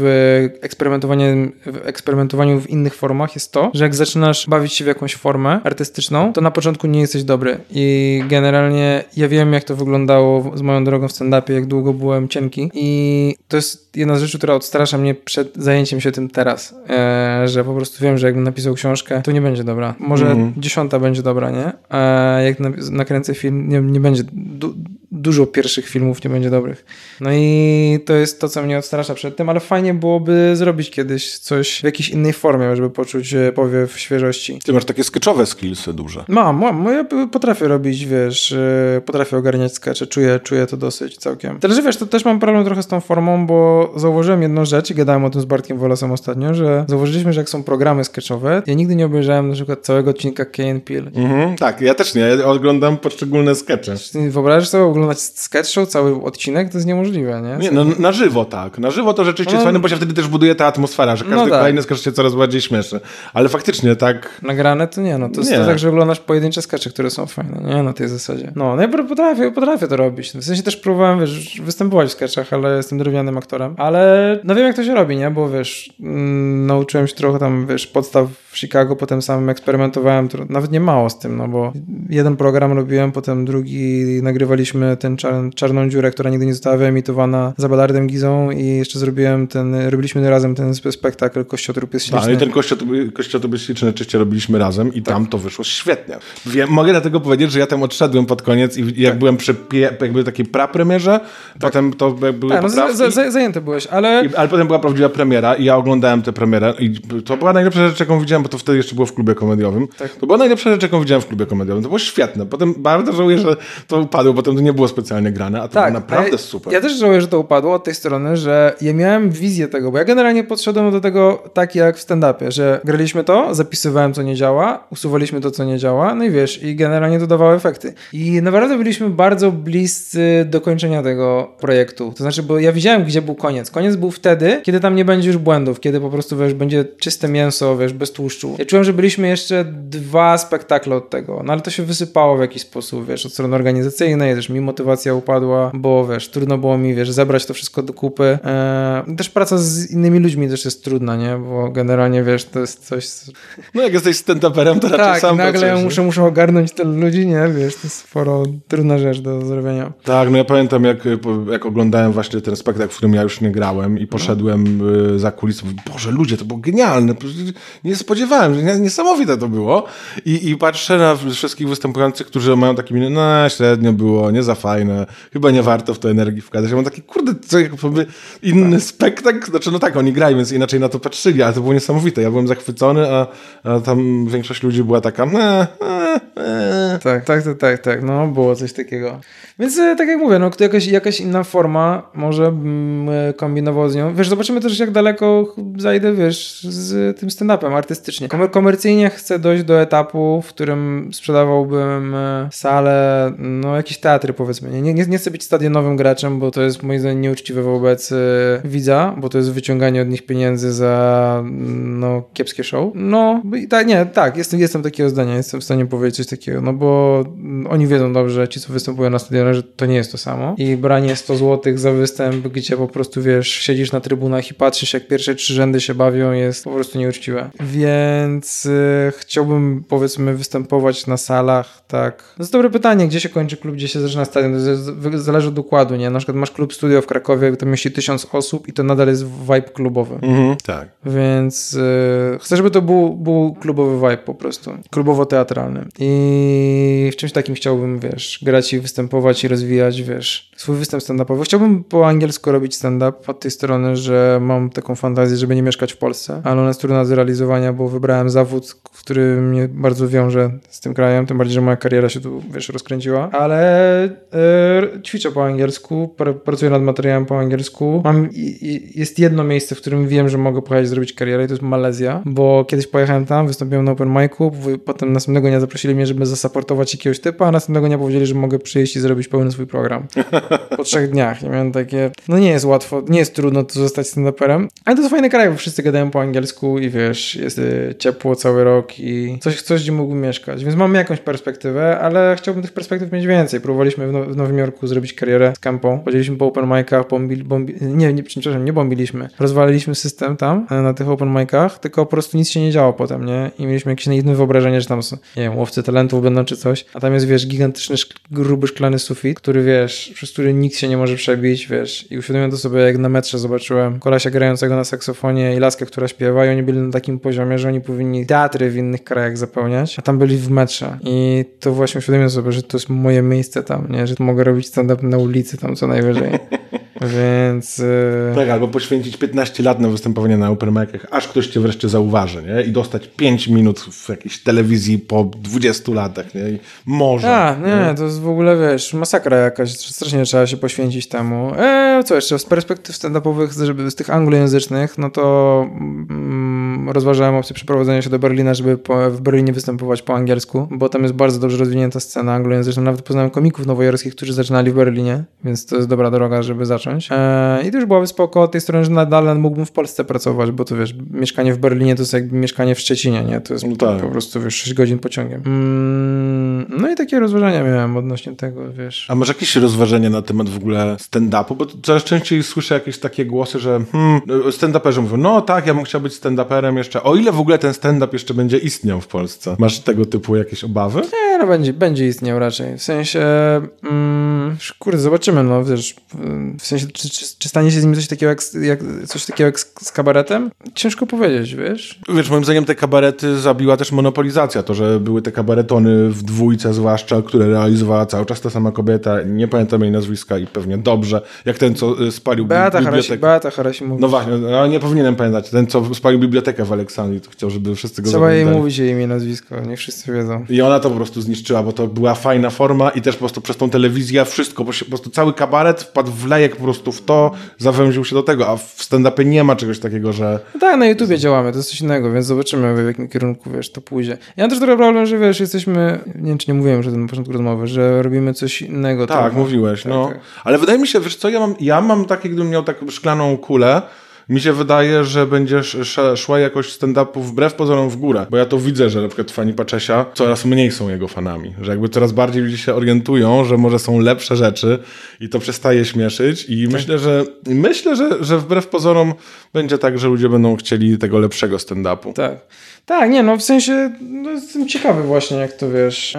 w eksperymentowaniu w innych formach jest to, że jak zaczynasz bawić się w jakąś formę artystyczną, to na początku nie jesteś dobry i generalnie ja wiem, jak to wyglądało z moją drogą w stand-upie, jak długo byłem cienki i to jest jedna z rzeczy, która odstrasza mnie przed zajęciem się tym teraz, e, że po prostu wiem, że jakbym napisał książkę, to nie będzie dobra. Może Mhm. dziesiąta będzie dobra, nie? A jak na, nakręcę film, nie, nie będzie, du, dużo pierwszych filmów nie będzie dobrych. No i to jest to, co mnie odstrasza przed tym, ale fajnie byłoby zrobić kiedyś coś w jakiejś innej formie, żeby poczuć powiew świeżości. Ty masz takie sketchowe skillsy duże. Mam, mam, ja potrafię robić, wiesz, yy, potrafię ogarniać skecze, czuję, czuję to dosyć całkiem. Tyle, że wiesz, to też mam problem trochę z tą formą, bo zauważyłem jedną rzecz i gadałem o tym z Bartkiem Wolasem ostatnio, że zauważyliśmy, że jak są programy sketchowe, ja nigdy nie obejrzałem na przykład całego odcinka Peele. Mhm, tak, ja też nie, ja oglądam poszczególne skecze. Wyobrażasz sobie oglądać sketch show, cały odcinek? To jest niemożliwe, nie? Nie, no, na żywo tak. Na żywo to rzeczywiście No. jest fajne, bo się wtedy też buduje ta atmosfera, że każdy No tak. kolejny sketch się coraz bardziej śmieszny. Ale faktycznie tak... Nagrane to nie, no to jest Nie. tak, że oglądasz pojedyncze skecze, które są fajne, nie? Na tej zasadzie. No, no ja potrafię, potrafię to robić. W sensie też próbowałem, wiesz, występować w skeczach, ale jestem drewnianym aktorem. Ale no wiem, jak to się robi, nie? Bo wiesz, mm, nauczyłem się trochę tam, wiesz, podstaw w Chicago, potem sam eksperymentowałem, nawet nie mało z tym, no bo jeden program robiłem, potem drugi nagrywaliśmy ten czar czarną dziurę, która nigdy nie została wyemitowana za Ballardem Gizą i jeszcze zrobiłem ten, robiliśmy razem ten spe- spektakl Kościotrup jest Tak, śliczny. i ten kościotrup, kościotrup śliczny oczywiście robiliśmy razem i Tak. tam to wyszło świetnie. Wiem, mogę dlatego powiedzieć, że ja tam odszedłem pod koniec i jak byłem przy jakby takiej prapremierze, potem to były Tak, no, poprawki. za, za, zajęty byłeś, ale I, ale potem była prawdziwa premiera i ja oglądałem tę premierę i to była najlepsza rzecz, jaką widziałem, bo to wtedy jeszcze było w klubie komediowym. Tak. To była najlepsza rzecz, jaką widziałem w klubie komediowym. To było świetne. Potem bardzo żałuję, że to upadło, potem to nie było specjalnie grane, a to tak, było naprawdę ale super. Ja też żałuję, że to upadło od tej strony, że ja miałem wizję tego, bo ja generalnie podszedłem do tego tak jak w stand-upie, że graliśmy to, zapisywałem co nie działa, usuwaliśmy to co nie działa, no i wiesz, i generalnie to dawało efekty. I naprawdę byliśmy bardzo bliscy dokończenia tego projektu. To znaczy, bo ja widziałem, gdzie był koniec. Koniec był wtedy, kiedy tam nie będzie już błędów, kiedy po prostu, wiesz, będzie czyste mięso, wiesz, bez tłuszczu. Ja czułem, że byliśmy jeszcze dwa spektakle od tego, no ale to się wysypało w jakiś sposób, wiesz, od strony organizacyjnej, też mi motywacja upadła, bo wiesz, trudno było mi, wiesz, zebrać to wszystko do kupy. Eee, też praca z innymi ludźmi też jest trudna, nie? Bo generalnie, wiesz, to jest coś... No jak jesteś stand-uperem, to raczej Tak, sam nagle pracujesz, muszę, muszę ogarnąć tylu ludzi, nie? Wiesz, to jest sporo, trudna rzecz do zrobienia. Tak, no ja pamiętam, jak, y, jak oglądałem właśnie ten spektakl, w którym ja już nie grałem i poszedłem y, za kulisy. Boże, ludzie, to było genialne. Nie spodziewałem się, nie- niesamowite to było. I, I patrzę na wszystkich występujących, którzy mają takie miny, no średnio było, nie za fajne, chyba nie warto w to energii wkładać. Ja mam taki, kurde, co jakby inny spektakl, znaczy no tak, oni grają, więc inaczej na to patrzyli, ale to było niesamowite. Ja byłem zachwycony, a, a tam większość ludzi była taka. Tak, tak, tak, tak, tak, no było coś takiego. Więc e, tak jak mówię, no jakaś, jakaś inna forma, może bym e, kombinował z nią. Wiesz, zobaczymy też jak daleko zajdę, wiesz, z tym stand-upem artystycznie. Komer komercyjnie chcę dojść do etapu, w którym sprzedawałbym e, salę, no jakieś teatry powiedzmy. Nie, nie, nie chcę być stadionowym graczem, bo to jest moim zdaniem nieuczciwe wobec e, widza, bo to jest wyciąganie od nich pieniędzy za mm, no kiepskie show. No, tak, nie, tak, jestem, jestem takiego zdania, jestem w stanie powiedzieć coś takiego, no bo mm, oni wiedzą dobrze, ci co występują na stadionach, że to nie jest to samo. I branie 100 zł za występ, gdzie po prostu wiesz, siedzisz na trybunach i patrzysz, jak pierwsze trzy rzędy się bawią, jest po prostu nieuczciwe. Więc y, chciałbym powiedzmy występować na salach, tak. To jest dobre pytanie, gdzie się kończy klub, gdzie się zaczyna jest- zależy od układu, nie? Na przykład masz klub studio w Krakowie, to mieści tysiąc osób i to nadal jest vibe klubowy. Mhm, tak. Więc y, chcę, żeby to był, był klubowy vibe po prostu. Klubowo-teatralny. I w czymś takim chciałbym, wiesz, grać i występować i rozwijać, wiesz, swój występ stand-upowy. Chciałbym po angielsku robić stand-up od tej strony, że mam taką fantazję, żeby nie mieszkać w Polsce, ale ona jest trudna do zrealizowania, bo wybrałem zawód, który mnie bardzo wiąże z tym krajem, tym bardziej, że moja kariera się tu, wiesz, rozkręciła. Ale ćwiczę po angielsku, pr pracuję nad materiałem po angielsku. Mam, jest jedno miejsce, w którym wiem, że mogę pojechać zrobić karierę i to jest Malezja, bo kiedyś pojechałem tam, wystąpiłem na open micu, potem następnego dnia zaprosili mnie, żeby zasaportować jakiegoś typa, a następnego dnia powiedzieli, że mogę przyjść i zrobić pełny swój program. Po trzech dniach. I miałem takie, no nie jest łatwo, nie jest trudno tu zostać stand-uperem, ale to jest fajny kraj, bo wszyscy gadają po angielsku i wiesz, jest y, ciepło cały rok i coś, coś gdzie mógłbym mieszkać, więc mamy jakąś perspektywę, ale chciałbym tych perspektyw mieć więcej. Próbowaliśmy w, Now- w Nowym Jorku zrobić karierę z Campą, chodziliśmy po open micach, bombi, bombi, nie, nie, przepraszam, nie bombiliśmy, rozwaliliśmy system tam e, na tych open micach, tylko po prostu nic się nie działo potem, nie? I mieliśmy jakieś naiwne wyobrażenie, że tam są, nie wiem, łowcy talentów będą czy coś, a tam jest, wiesz, gigantyczny, gruby szklany sufit, który, wiesz, przez który nikt się nie może przebić, wiesz, i uświadomiłem to sobie, jak na metrze zobaczyłem kolesia grającego na saksofonie i laskę, która śpiewa i oni byli na takim poziomie, że oni powinni teatry w innych krajach zapełniać, a tam byli w metrze. I to właśnie uświadomiłem sobie, że to jest moje miejsce tam, nie, że mogę robić stand-up na ulicy tam co najwyżej, więc... e, Tak, albo poświęcić 15 lat na występowanie na open micach, aż ktoś cię wreszcie zauważy, nie? I dostać 5 minut w jakiejś telewizji po 20 latach, nie? I może. A, nie, to jest w ogóle, wiesz, masakra jakaś, strasznie trzeba się poświęcić temu. E, co jeszcze, z perspektyw stand-upowych, żeby z tych anglojęzycznych, no to mm, rozważałem opcję przeprowadzenia się do Berlina, żeby po, w Berlinie występować po angielsku, bo tam jest bardzo dobrze rozwinięta scena anglojęzyczna. Nawet poznałem komików nowojorskich, którzy zaczynali w Berlinie, więc to jest dobra droga, żeby zacząć. E, I to już byłaby spoko od tej strony, że nadal mógłbym w Polsce pracować, bo to wiesz, mieszkanie w Berlinie to jest jakby mieszkanie w Szczecinie, nie? To jest No tak. po prostu, wiesz, 6 godzin pociągiem. Mm, no i takie rozważania miałem odnośnie tego, wiesz. A masz jakieś rozważenia na temat w ogóle stand-upu? Bo coraz częściej słyszę jakieś takie głosy, że hmm, stand-uperzy mówią, no tak, ja bym chciał być stand-uperem jeszcze. O ile w ogóle ten stand-up jeszcze będzie istniał w Polsce? Masz tego typu jakieś obawy? Nie, no będzie, będzie istniał raczej. W sensie, mm, kurde, zobaczymy, no wiesz, w sensie, czy, czy, czy stanie się z nim coś takiego jak, z- jak, coś takiego jak z, z kabaretem? Ciężko powiedzieć, wiesz. Wiesz, moim zdaniem te kabarety zabiła też monopolizacja. To, że były te kabaretony w dwójce zwłaszcza, które realizowała cały czas ta sama kobieta. Nie pamiętam jej nazwiska i pewnie dobrze. Jak ten, co y, spalił Beata Harasi, bibliotekę. Beata Harasi mówi. No właśnie, no, nie powinienem pamiętać. Ten, co spalił bibliotekę w Aleksandrii, to chciał, żeby wszyscy go Trzeba jej mówić jej imię nazwisko, niech wszyscy wiedzą. I ona to po prostu zniszczyła, bo to była fajna forma i też po prostu przez tą telewizję wszystko, po prostu cały kabaret wpadł w lejek po prostu w to, zawęził się do tego, a w stand-upie nie ma czegoś takiego, że No tak, na YouTubie działamy, to jest coś innego, więc zobaczymy w jakim kierunku, wiesz, to pójdzie. Ja mam też trochę problem, że wiesz, jesteśmy, nie wiem, czy nie mówiłem już o tym na początku rozmowy, że robimy coś innego. tak, trochę. mówiłeś, Tak, no. tak. Ale wydaje mi się, wiesz co, ja mam, ja mam takie, gdybym miał taką szklaną kulę, mi się wydaje, że będzie sz- sz- szła jakość stand-upu wbrew pozorom w górę, bo ja to widzę, że na przykład fani Paczesia coraz mniej są jego fanami, że jakby coraz bardziej ludzie się orientują, że może są lepsze rzeczy i to przestaje śmieszyć Tak. i myślę, że myślę, że, że wbrew pozorom będzie tak, że ludzie będą chcieli tego lepszego stand-upu. Tak. Tak, nie, no w sensie no, jestem ciekawy właśnie, jak to wiesz.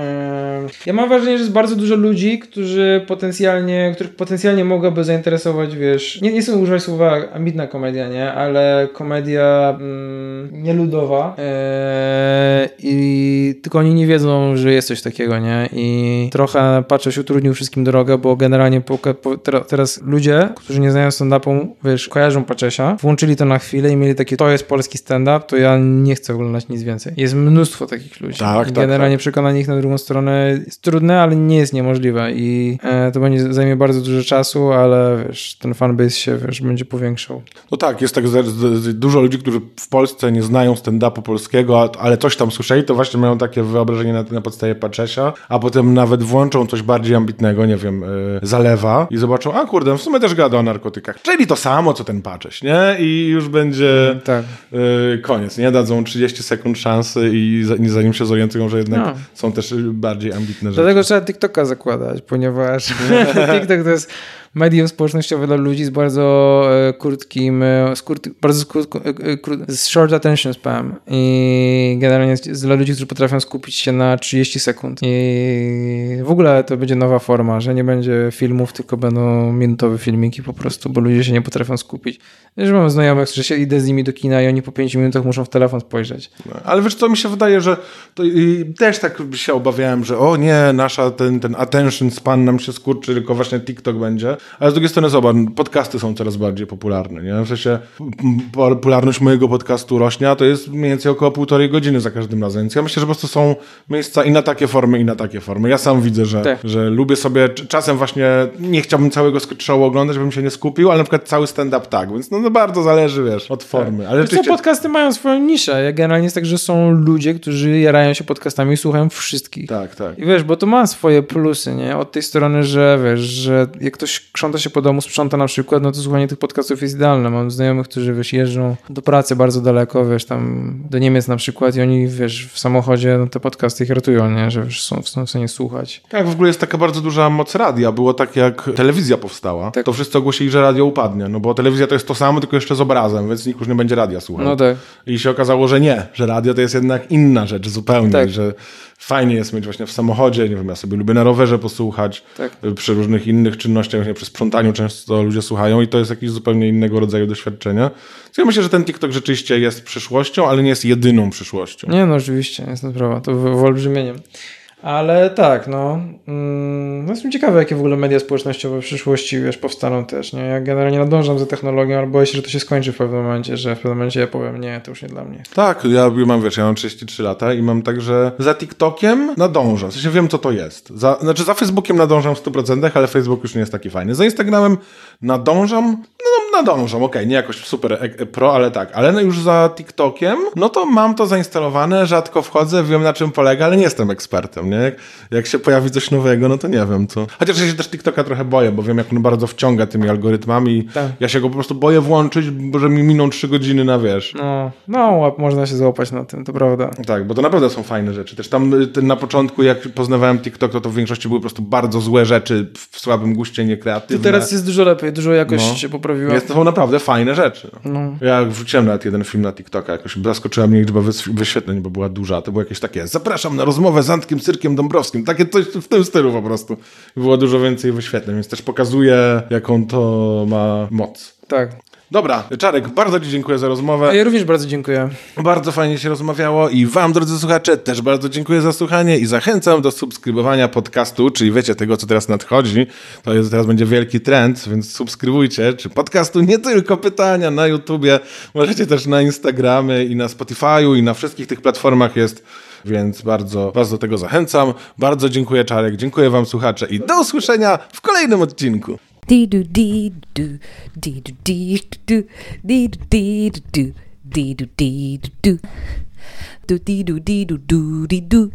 Ja mam wrażenie, że jest bardzo dużo ludzi, którzy potencjalnie, których potencjalnie mogłaby zainteresować, wiesz, nie, nie chcę używać słowa ambitna komedia, nie, ale komedia mm, nieludowa eee, i tylko oni nie wiedzą, że jest coś takiego, nie, i trochę patrzę się utrudnił wszystkim drogę, bo generalnie po, po, teraz ludzie, którzy nie znają stand-upu, wiesz, kojarzą Paczesia, włączyli to na chwilę i mieli takie, to jest polski stand-up, to ja nie chcę oglądać nic więcej. Jest mnóstwo takich ludzi. Tak, I tak, generalnie przekonanie ich na drugą stronę jest trudne, ale nie jest niemożliwe i e, to będzie zajmie bardzo dużo czasu, ale wiesz, ten fanbase się, wiesz, będzie powiększał. No tak, jest tak dużo ludzi, którzy w Polsce nie znają stand-upu polskiego, ale coś tam słyszeli, to właśnie mają takie wyobrażenie na, na podstawie Paczesia, a potem nawet włączą coś bardziej ambitnego, nie wiem, y, Zalewa i zobaczą, a kurde, w sumie też gada o narkotykach, czyli to samo, co ten Pacześ, nie? I już będzie Tak. y, koniec, nie? Dadzą 30 sekund szansy i za, zanim się zorientują, że jednak No. są też bardziej ambitne rzeczy. Dlatego trzeba TikToka zakładać, ponieważ TikTok to jest medium społecznościowe dla ludzi z bardzo e, krótkim, e, z krót, bardzo skrót, e, z short attention spam i generalnie dla ludzi, którzy potrafią skupić się na 30 sekund. I w ogóle to będzie nowa forma, że nie będzie filmów, tylko będą minutowe filmiki po prostu, bo ludzie się nie potrafią skupić. Że mam znajomych, że się idę z nimi do kina i oni po 5 minutach muszą w telefon spojrzeć. No, ale wiesz co, mi się wydaje, że też tak się obawiałem, że o nie, nasza ten, ten attention span nam się skurczy, tylko właśnie TikTok będzie. Ale z drugiej strony zobacz, podcasty są coraz bardziej popularne, nie? W sensie popularność mojego podcastu rośnie, a to jest mniej więcej około półtorej godziny za każdym razem. Więc ja myślę, że po prostu są miejsca i na takie formy, i na takie formy. Ja sam widzę, że, tak. że lubię sobie, czasem właśnie nie chciałbym całego show oglądać, bym się nie skupił, ale na przykład cały stand-up tak, więc no, no bardzo zależy, wiesz, od formy. Tak. Ale rzeczywiście... podcasty mają swoją niszę. Ja generalnie jest tak, że są ludzie, którzy jarają się podcastami i słuchają wszystkich. Tak, tak. I wiesz, bo to ma swoje plusy, nie? Od tej strony, że wiesz, że jak ktoś krząta się po domu, sprząta na przykład, no to słuchanie tych podcastów jest idealne. Mam znajomych, którzy wiesz, jeżdżą do pracy bardzo daleko, wiesz, tam do Niemiec na przykład i oni, wiesz, w samochodzie no, te podcasty ich ratują, nie? Że wiesz, są, są w stanie słuchać. Tak, w ogóle jest taka bardzo duża moc radia. Było tak, jak telewizja powstała, tak. to wszyscy ogłosili, że radio upadnie, no bo telewizja to jest to samo, tylko jeszcze z obrazem, więc nikt już nie będzie radia słuchał. No tak. I się okazało, że nie, że radio to jest jednak inna rzecz zupełnie, tak. że fajnie jest mieć właśnie w samochodzie, nie wiem, ja sobie lubię na rowerze posłuchać, tak. przy różnych innych czynnościach, właśnie przy sprzątaniu często ludzie słuchają i to jest jakiś zupełnie innego rodzaju doświadczenia. So ja myślę, że ten TikTok rzeczywiście jest przyszłością, ale nie jest jedyną przyszłością. Nie, no oczywiście, jest to sprawa, to wyolbrzymieniem. Ale tak, no. Mm, no jestem ciekawy, jakie w ogóle media społecznościowe w przyszłości wiesz, powstaną też. Nie? Ja generalnie nadążam za technologią, ale boję się, że to się skończy w pewnym momencie, że w pewnym momencie ja powiem, nie, to już nie dla mnie. Tak, ja mam, wiesz, ja mam 33 lata i mam także za TikTokiem nadążam. W sensie wiem, co to jest. Za, znaczy za Facebookiem nadążam w 100%, ale Facebook już nie jest taki fajny. Za Instagramem nadążam, no nadążam, okej, okay, nie jakoś super pro, ale tak. Ale no już za TikTokiem, no to mam to zainstalowane, rzadko wchodzę, wiem na czym polega, ale nie jestem ekspertem, nie? Jak, jak się pojawi coś nowego, no to nie wiem co. Chociaż ja się też TikToka trochę boję, bo wiem jak on bardzo wciąga tymi algorytmami. Tak. Ja się go po prostu boję włączyć, bo że mi miną trzy godziny na wiesz. No, no można się złapać na tym, to prawda. Tak, bo to naprawdę są fajne rzeczy. Też tam y, na początku jak poznawałem TikTok, to to w większości były po prostu bardzo złe rzeczy w słabym guście, niekreatywne. Ty teraz jest dużo lepiej, dużo jakość no. się poprawiła. Jest, to są naprawdę fajne rzeczy. No. Ja wrzuciłem nawet jeden film na TikToka, jakoś zaskoczyła mnie liczba wyświetleń, bo była duża. To było jakieś takie, zapraszam na rozmowę z Antkiem Cyrkiem Dąbrowskim. Takie coś w tym stylu po prostu. Było dużo więcej wyświetleń, więc też pokazuje, jaką to ma moc. Tak. Dobra, Czarek, bardzo Ci dziękuję za rozmowę. Ja również bardzo dziękuję. Bardzo fajnie się rozmawiało i Wam, drodzy słuchacze, też bardzo dziękuję za słuchanie i zachęcam do subskrybowania podcastu, czyli wiecie tego, co teraz nadchodzi. To jest, teraz będzie wielki trend, więc subskrybujcie, czy podcastu nie tylko pytania na YouTubie, możecie też na Instagramie i na Spotify'u i na wszystkich tych platformach jest więc bardzo Was do tego zachęcam. Bardzo dziękuję Czarek, dziękuję Wam słuchacze i do usłyszenia w kolejnym odcinku. Dee do dee do dee do dee do dee do dee do dee do dee do do do dee do dee do do dee do